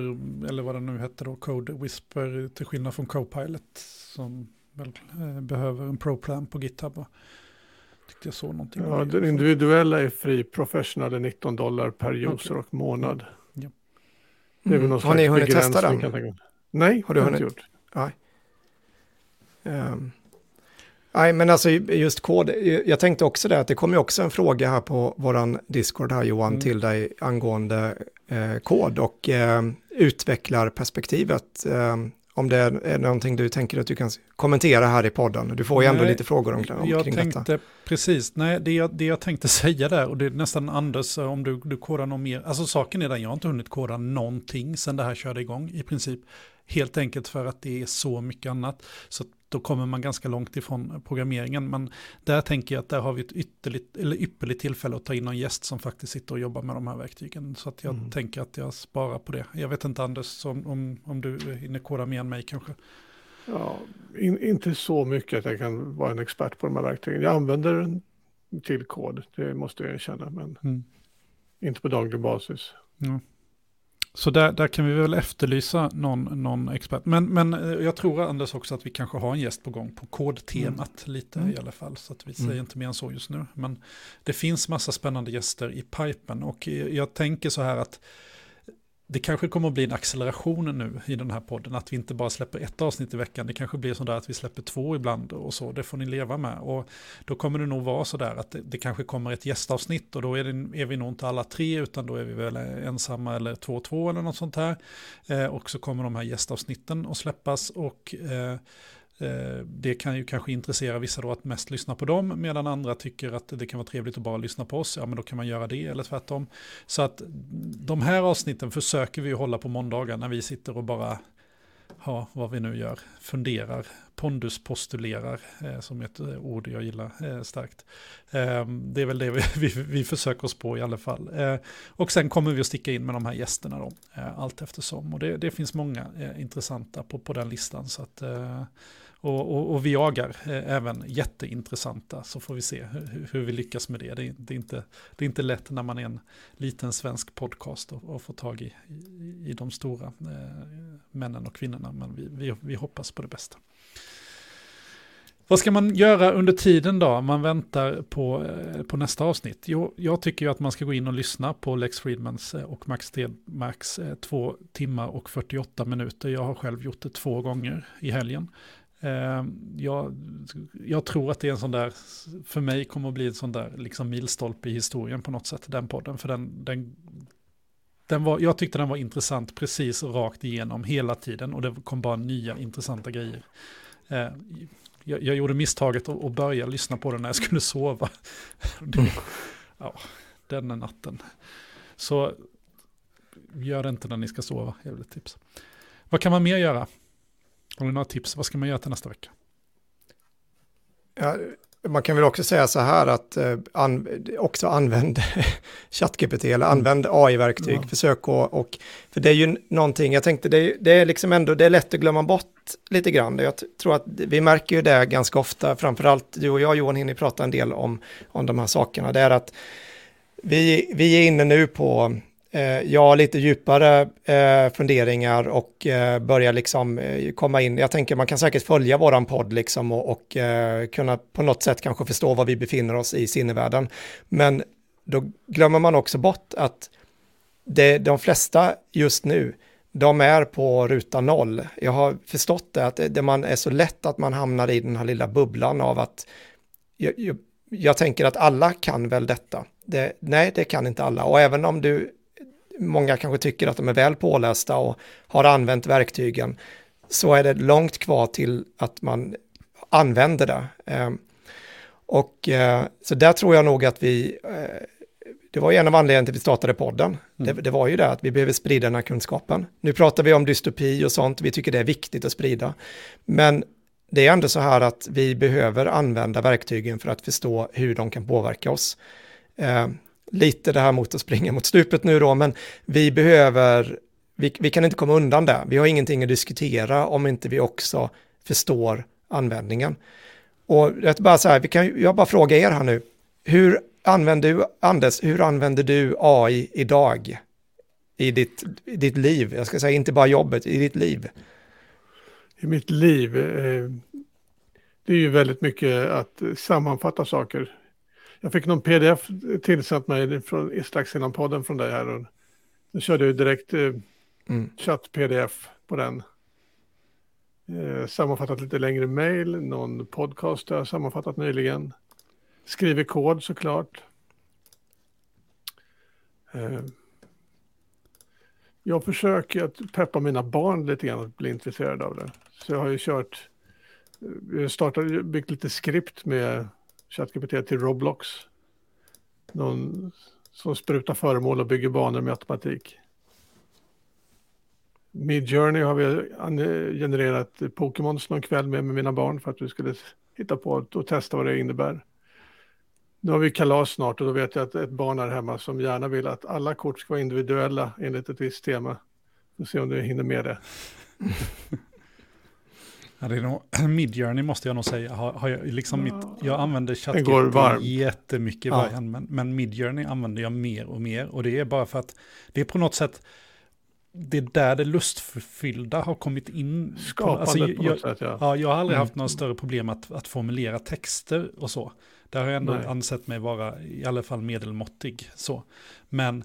eller vad den nu hette då, Code Whisper, till skillnad från Copilot, som väl eh, behöver en pro-plan på GitHub. Och tyckte jag såg någonting. Ja, den individuella är fri, professional är 19 dollar per user okay. och månad. Ja. Det är väl någon mm. Har ni hunnit testa den? Nej, har du hunnit gjort? Nej. Um. Nej, men alltså just kod, jag tänkte också det att det kommer också en fråga här på våran Discord här Johan mm. till dig angående eh, kod och eh, utvecklarperspektivet. Eh, om det är någonting du tänker att du kan kommentera här i podden. Du får ju ändå lite frågor om, om jag kring tänkte, detta. Precis, nej det jag, det jag tänkte säga där, och det är nästan Anders, om du, du kodar något mer, alltså saken är den, jag har inte hunnit koda någonting sedan det här körde igång i princip. Helt enkelt för att det är så mycket annat. Så då kommer man ganska långt ifrån programmeringen. Men där tänker jag att där har vi ett ytterligt, eller ypperligt tillfälle att ta in någon gäst som faktiskt sitter och jobbar med de här verktygen. Så att jag mm. tänker att jag sparar på det. Jag vet inte Anders, om, om, om du hinner koda mer än mig kanske. Ja, in, inte så mycket att jag kan vara en expert på de här verktygen. Jag använder den till kod, det måste jag erkänna, men mm. inte på daglig basis. Mm. Så där, där kan vi väl efterlysa någon, någon expert. Men, men eh, jag tror Anders också att vi kanske har en gäst på gång på kodtemat mm. lite mm. i alla fall. Så att vi säger mm. inte mer än så just nu. Men det finns massa spännande gäster i pipen och jag tänker så här att det kanske kommer att bli en acceleration nu i den här podden, att vi inte bara släpper ett avsnitt i veckan, det kanske blir sådär att vi släpper två ibland och så, det får ni leva med. Och då kommer det nog vara sådär att det, det kanske kommer ett gästavsnitt och då är, det, är vi nog inte alla tre, utan då är vi väl ensamma eller två och två eller något sånt här. Eh, och så kommer de här gästavsnitten att släppas och eh, Eh, det kan ju kanske intressera vissa då att mest lyssna på dem, medan andra tycker att det kan vara trevligt att bara lyssna på oss. Ja, men då kan man göra det, eller tvärtom. Så att de här avsnitten försöker vi hålla på måndagar när vi sitter och bara, ja, vad vi nu gör, funderar, pondus postulerar, eh, som ett eh, ord jag gillar starkt. Det är väl det vi, vi, vi, försöker oss på i alla fall. Och sen kommer vi att sticka in med de här gästerna då, allt eftersom. Och det, det finns många intressanta på, på den listan. Så att och, och, och vi jagar eh, även jätteintressanta, så får vi se hur, hur vi lyckas med det. Det är, det, är inte, det är inte lätt när man är en liten svensk podcast och, och får tag i, i, i de stora eh, männen och kvinnorna, men vi, vi, vi hoppas på det bästa. Vad ska man göra under tiden då? Man väntar på, eh, på nästa avsnitt. Jo, jag tycker ju att man ska gå in och lyssna på Lex Friedmans eh, och Max Stenmarks eh, två timmar och 48 minuter. Jag har själv gjort det två gånger i helgen. Ehm, jag, jag, tror att det är en sån där, för mig kommer att bli en sån där liksom milstolpe i historien på något sätt, den podden. För den, den, den var, jag tyckte den var intressant precis rakt igenom hela tiden och det kom bara nya intressanta grejer. Ehm, jag, jag gjorde misstaget att, att börja lyssna på den när jag skulle sova. Det, ja, den är natten. Så gör det inte när ni ska sova, är väl ett tips. Vad kan man mer göra? Har du några tips? Vad ska man göra till nästa vecka? Ja, man kan väl också säga så här att eh, an, också använd ChatGPT eller mm. använd AI-verktyg. Ja. Försök och, och, för det är ju någonting, jag tänkte det, det är liksom ändå, det är lätt att glömma bort lite grann. Jag tror att vi märker ju det ganska ofta, framförallt du och jag Johan hinner prata en del om, om de här sakerna. Det är att vi, vi är inne nu på Eh, ja, lite djupare eh, funderingar och eh, börja liksom eh, komma in. Jag tänker man kan säkert följa våran podd liksom och, och eh, kunna på något sätt kanske förstå var vi befinner oss i sinnevärlden. Men då glömmer man också bort att det, de flesta just nu, de är på ruta noll. Jag har förstått det, att det man är så lätt att man hamnar i den här lilla bubblan av att jag, jag, jag tänker att alla kan väl detta. Det, nej, det kan inte alla. Och även om du många kanske tycker att de är väl pålästa och har använt verktygen, så är det långt kvar till att man använder det. Ehm, och eh, så där tror jag nog att vi, eh, det var ju en av anledningarna till att vi startade podden. Mm. Det, det, var ju det att vi behöver sprida den här kunskapen. Nu pratar vi om dystopi och sånt, vi tycker det är viktigt att sprida. Men det är ändå så här att vi behöver använda verktygen för att förstå hur de kan påverka oss. Lite det här mot att springa mot stupet nu då, men vi behöver, vi, vi kan inte komma undan det. Vi har ingenting att diskutera om inte vi också förstår användningen. Och jag bara så här, vi kan, jag bara frågar er här nu, hur använder du, Anders, hur använder du AI idag? I ditt, i ditt liv, jag ska säga inte bara jobbet, i ditt liv. I mitt liv, eh, det är ju väldigt mycket att sammanfatta saker jag fick någon pdf tillsänt mig från, strax innan podden från dig här. Och nu körde jag direkt eh, mm. chatt-pdf på den. Eh, sammanfattat lite längre mejl, någon podcast har jag sammanfattat nyligen. Skriver kod såklart. Eh, jag försöker att peppa mina barn lite grann att bli intresserade av det. Så jag har ju kört, eh, startat, byggt lite skript med ChatGPT till Roblox. Någon som sprutar föremål och bygger banor med automatik. Midjourney har vi genererat Pokémons någon kväll med, med mina barn för att vi skulle hitta på och testa vad det innebär. Nu har vi kalas snart och då vet jag att ett barn är hemma som gärna vill att alla kort ska vara individuella enligt ett visst tema. Vi får se om du hinner med det. Ja, det är nog, Midjourney måste jag nog säga, har, har jag, liksom mitt, jag använder ChatGPT jättemycket i ja. början, men, men Midjourney använder jag mer och mer. Och det är bara för att det är på något sätt, det är där det lustfyllda har kommit in. Skapandet alltså, jag, på något sätt, ja. ja. Jag har aldrig mm. haft några större problem att, att formulera texter och så. Där har jag ändå Nej. ansett mig vara i alla fall medelmåttig. Så. Men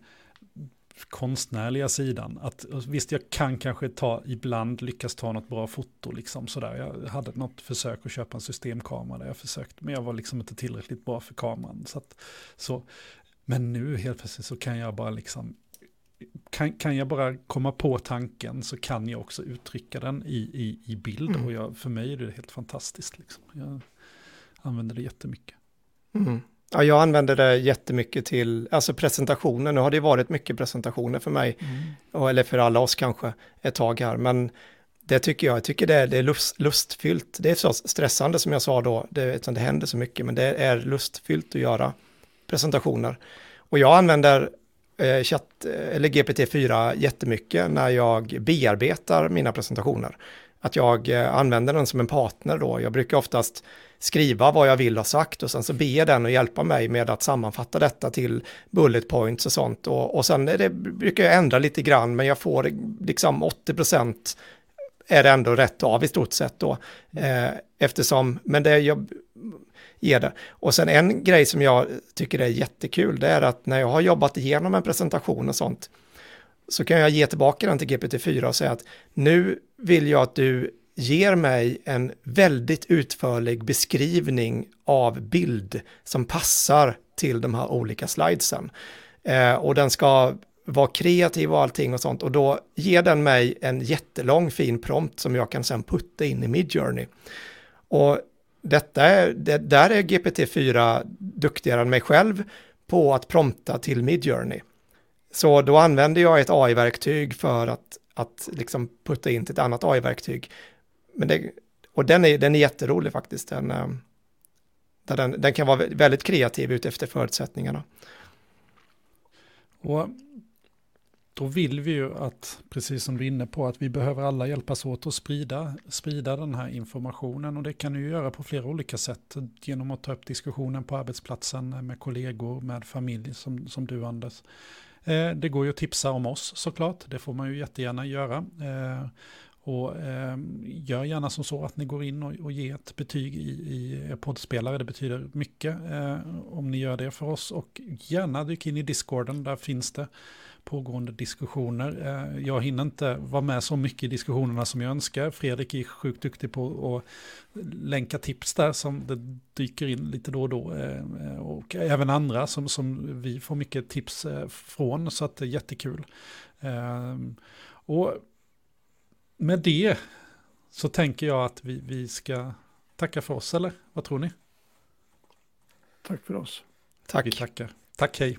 konstnärliga sidan, att visst jag kan kanske ta, ibland lyckas ta något bra foto liksom sådär. Jag hade något försök att köpa en systemkamera där jag försökte, men jag var liksom inte tillräckligt bra för kameran. Så att, så. Men nu helt plötsligt så kan jag bara liksom kan, kan jag bara komma på tanken så kan jag också uttrycka den i, i, i bild. Mm. Och jag, för mig är det helt fantastiskt. Liksom. Jag använder det jättemycket. Mm. Ja, jag använder det jättemycket till, alltså presentationer, nu har det varit mycket presentationer för mig, mm. eller för alla oss kanske, ett tag här, men det tycker jag, jag tycker det är, det är lust, lustfyllt. Det är så stressande som jag sa då, det, det händer så mycket, men det är lustfyllt att göra presentationer. Och jag använder eh, chatt, eller GPT-4 jättemycket när jag bearbetar mina presentationer. Att jag eh, använder den som en partner då. Jag brukar oftast skriva vad jag vill ha sagt och sen så ber den att hjälpa mig med att sammanfatta detta till bullet points och sånt. Och, och sen det, brukar jag ändra lite grann men jag får liksom 80 procent är det ändå rätt av i stort sett då. Eh, eftersom, men det jag ger det. Och sen en grej som jag tycker är jättekul, det är att när jag har jobbat igenom en presentation och sånt, så kan jag ge tillbaka den till GPT-4 och säga att nu vill jag att du ger mig en väldigt utförlig beskrivning av bild som passar till de här olika slidesen. Eh, och den ska vara kreativ och allting och sånt och då ger den mig en jättelång fin prompt som jag kan sen putta in i Midjourney. Och detta är, det, där är GPT-4 duktigare än mig själv på att prompta till Midjourney. Så då använder jag ett AI-verktyg för att, att liksom putta in till ett annat AI-verktyg men det, och den är, den är jätterolig faktiskt. Den, eh, där den, den kan vara väldigt kreativ utefter förutsättningarna. Och då vill vi ju att, precis som du är inne på, att vi behöver alla hjälpas åt att sprida, sprida den här informationen. Och det kan du ju göra på flera olika sätt. Genom att ta upp diskussionen på arbetsplatsen med kollegor, med familj som, som du Anders. Eh, det går ju att tipsa om oss såklart, det får man ju jättegärna göra. Eh, och eh, gör gärna som så att ni går in och, och ger ett betyg i, i er poddspelare. Det betyder mycket eh, om ni gör det för oss. Och gärna dyk in i Discorden, där finns det pågående diskussioner. Eh, jag hinner inte vara med så mycket i diskussionerna som jag önskar. Fredrik är sjukt duktig på att länka tips där som det dyker in lite då och då. Eh, och även andra som, som vi får mycket tips eh, från, så att det är jättekul. Eh, och med det så tänker jag att vi, vi ska tacka för oss, eller vad tror ni? Tack för oss. Tack. Vi tackar. Tack, hej.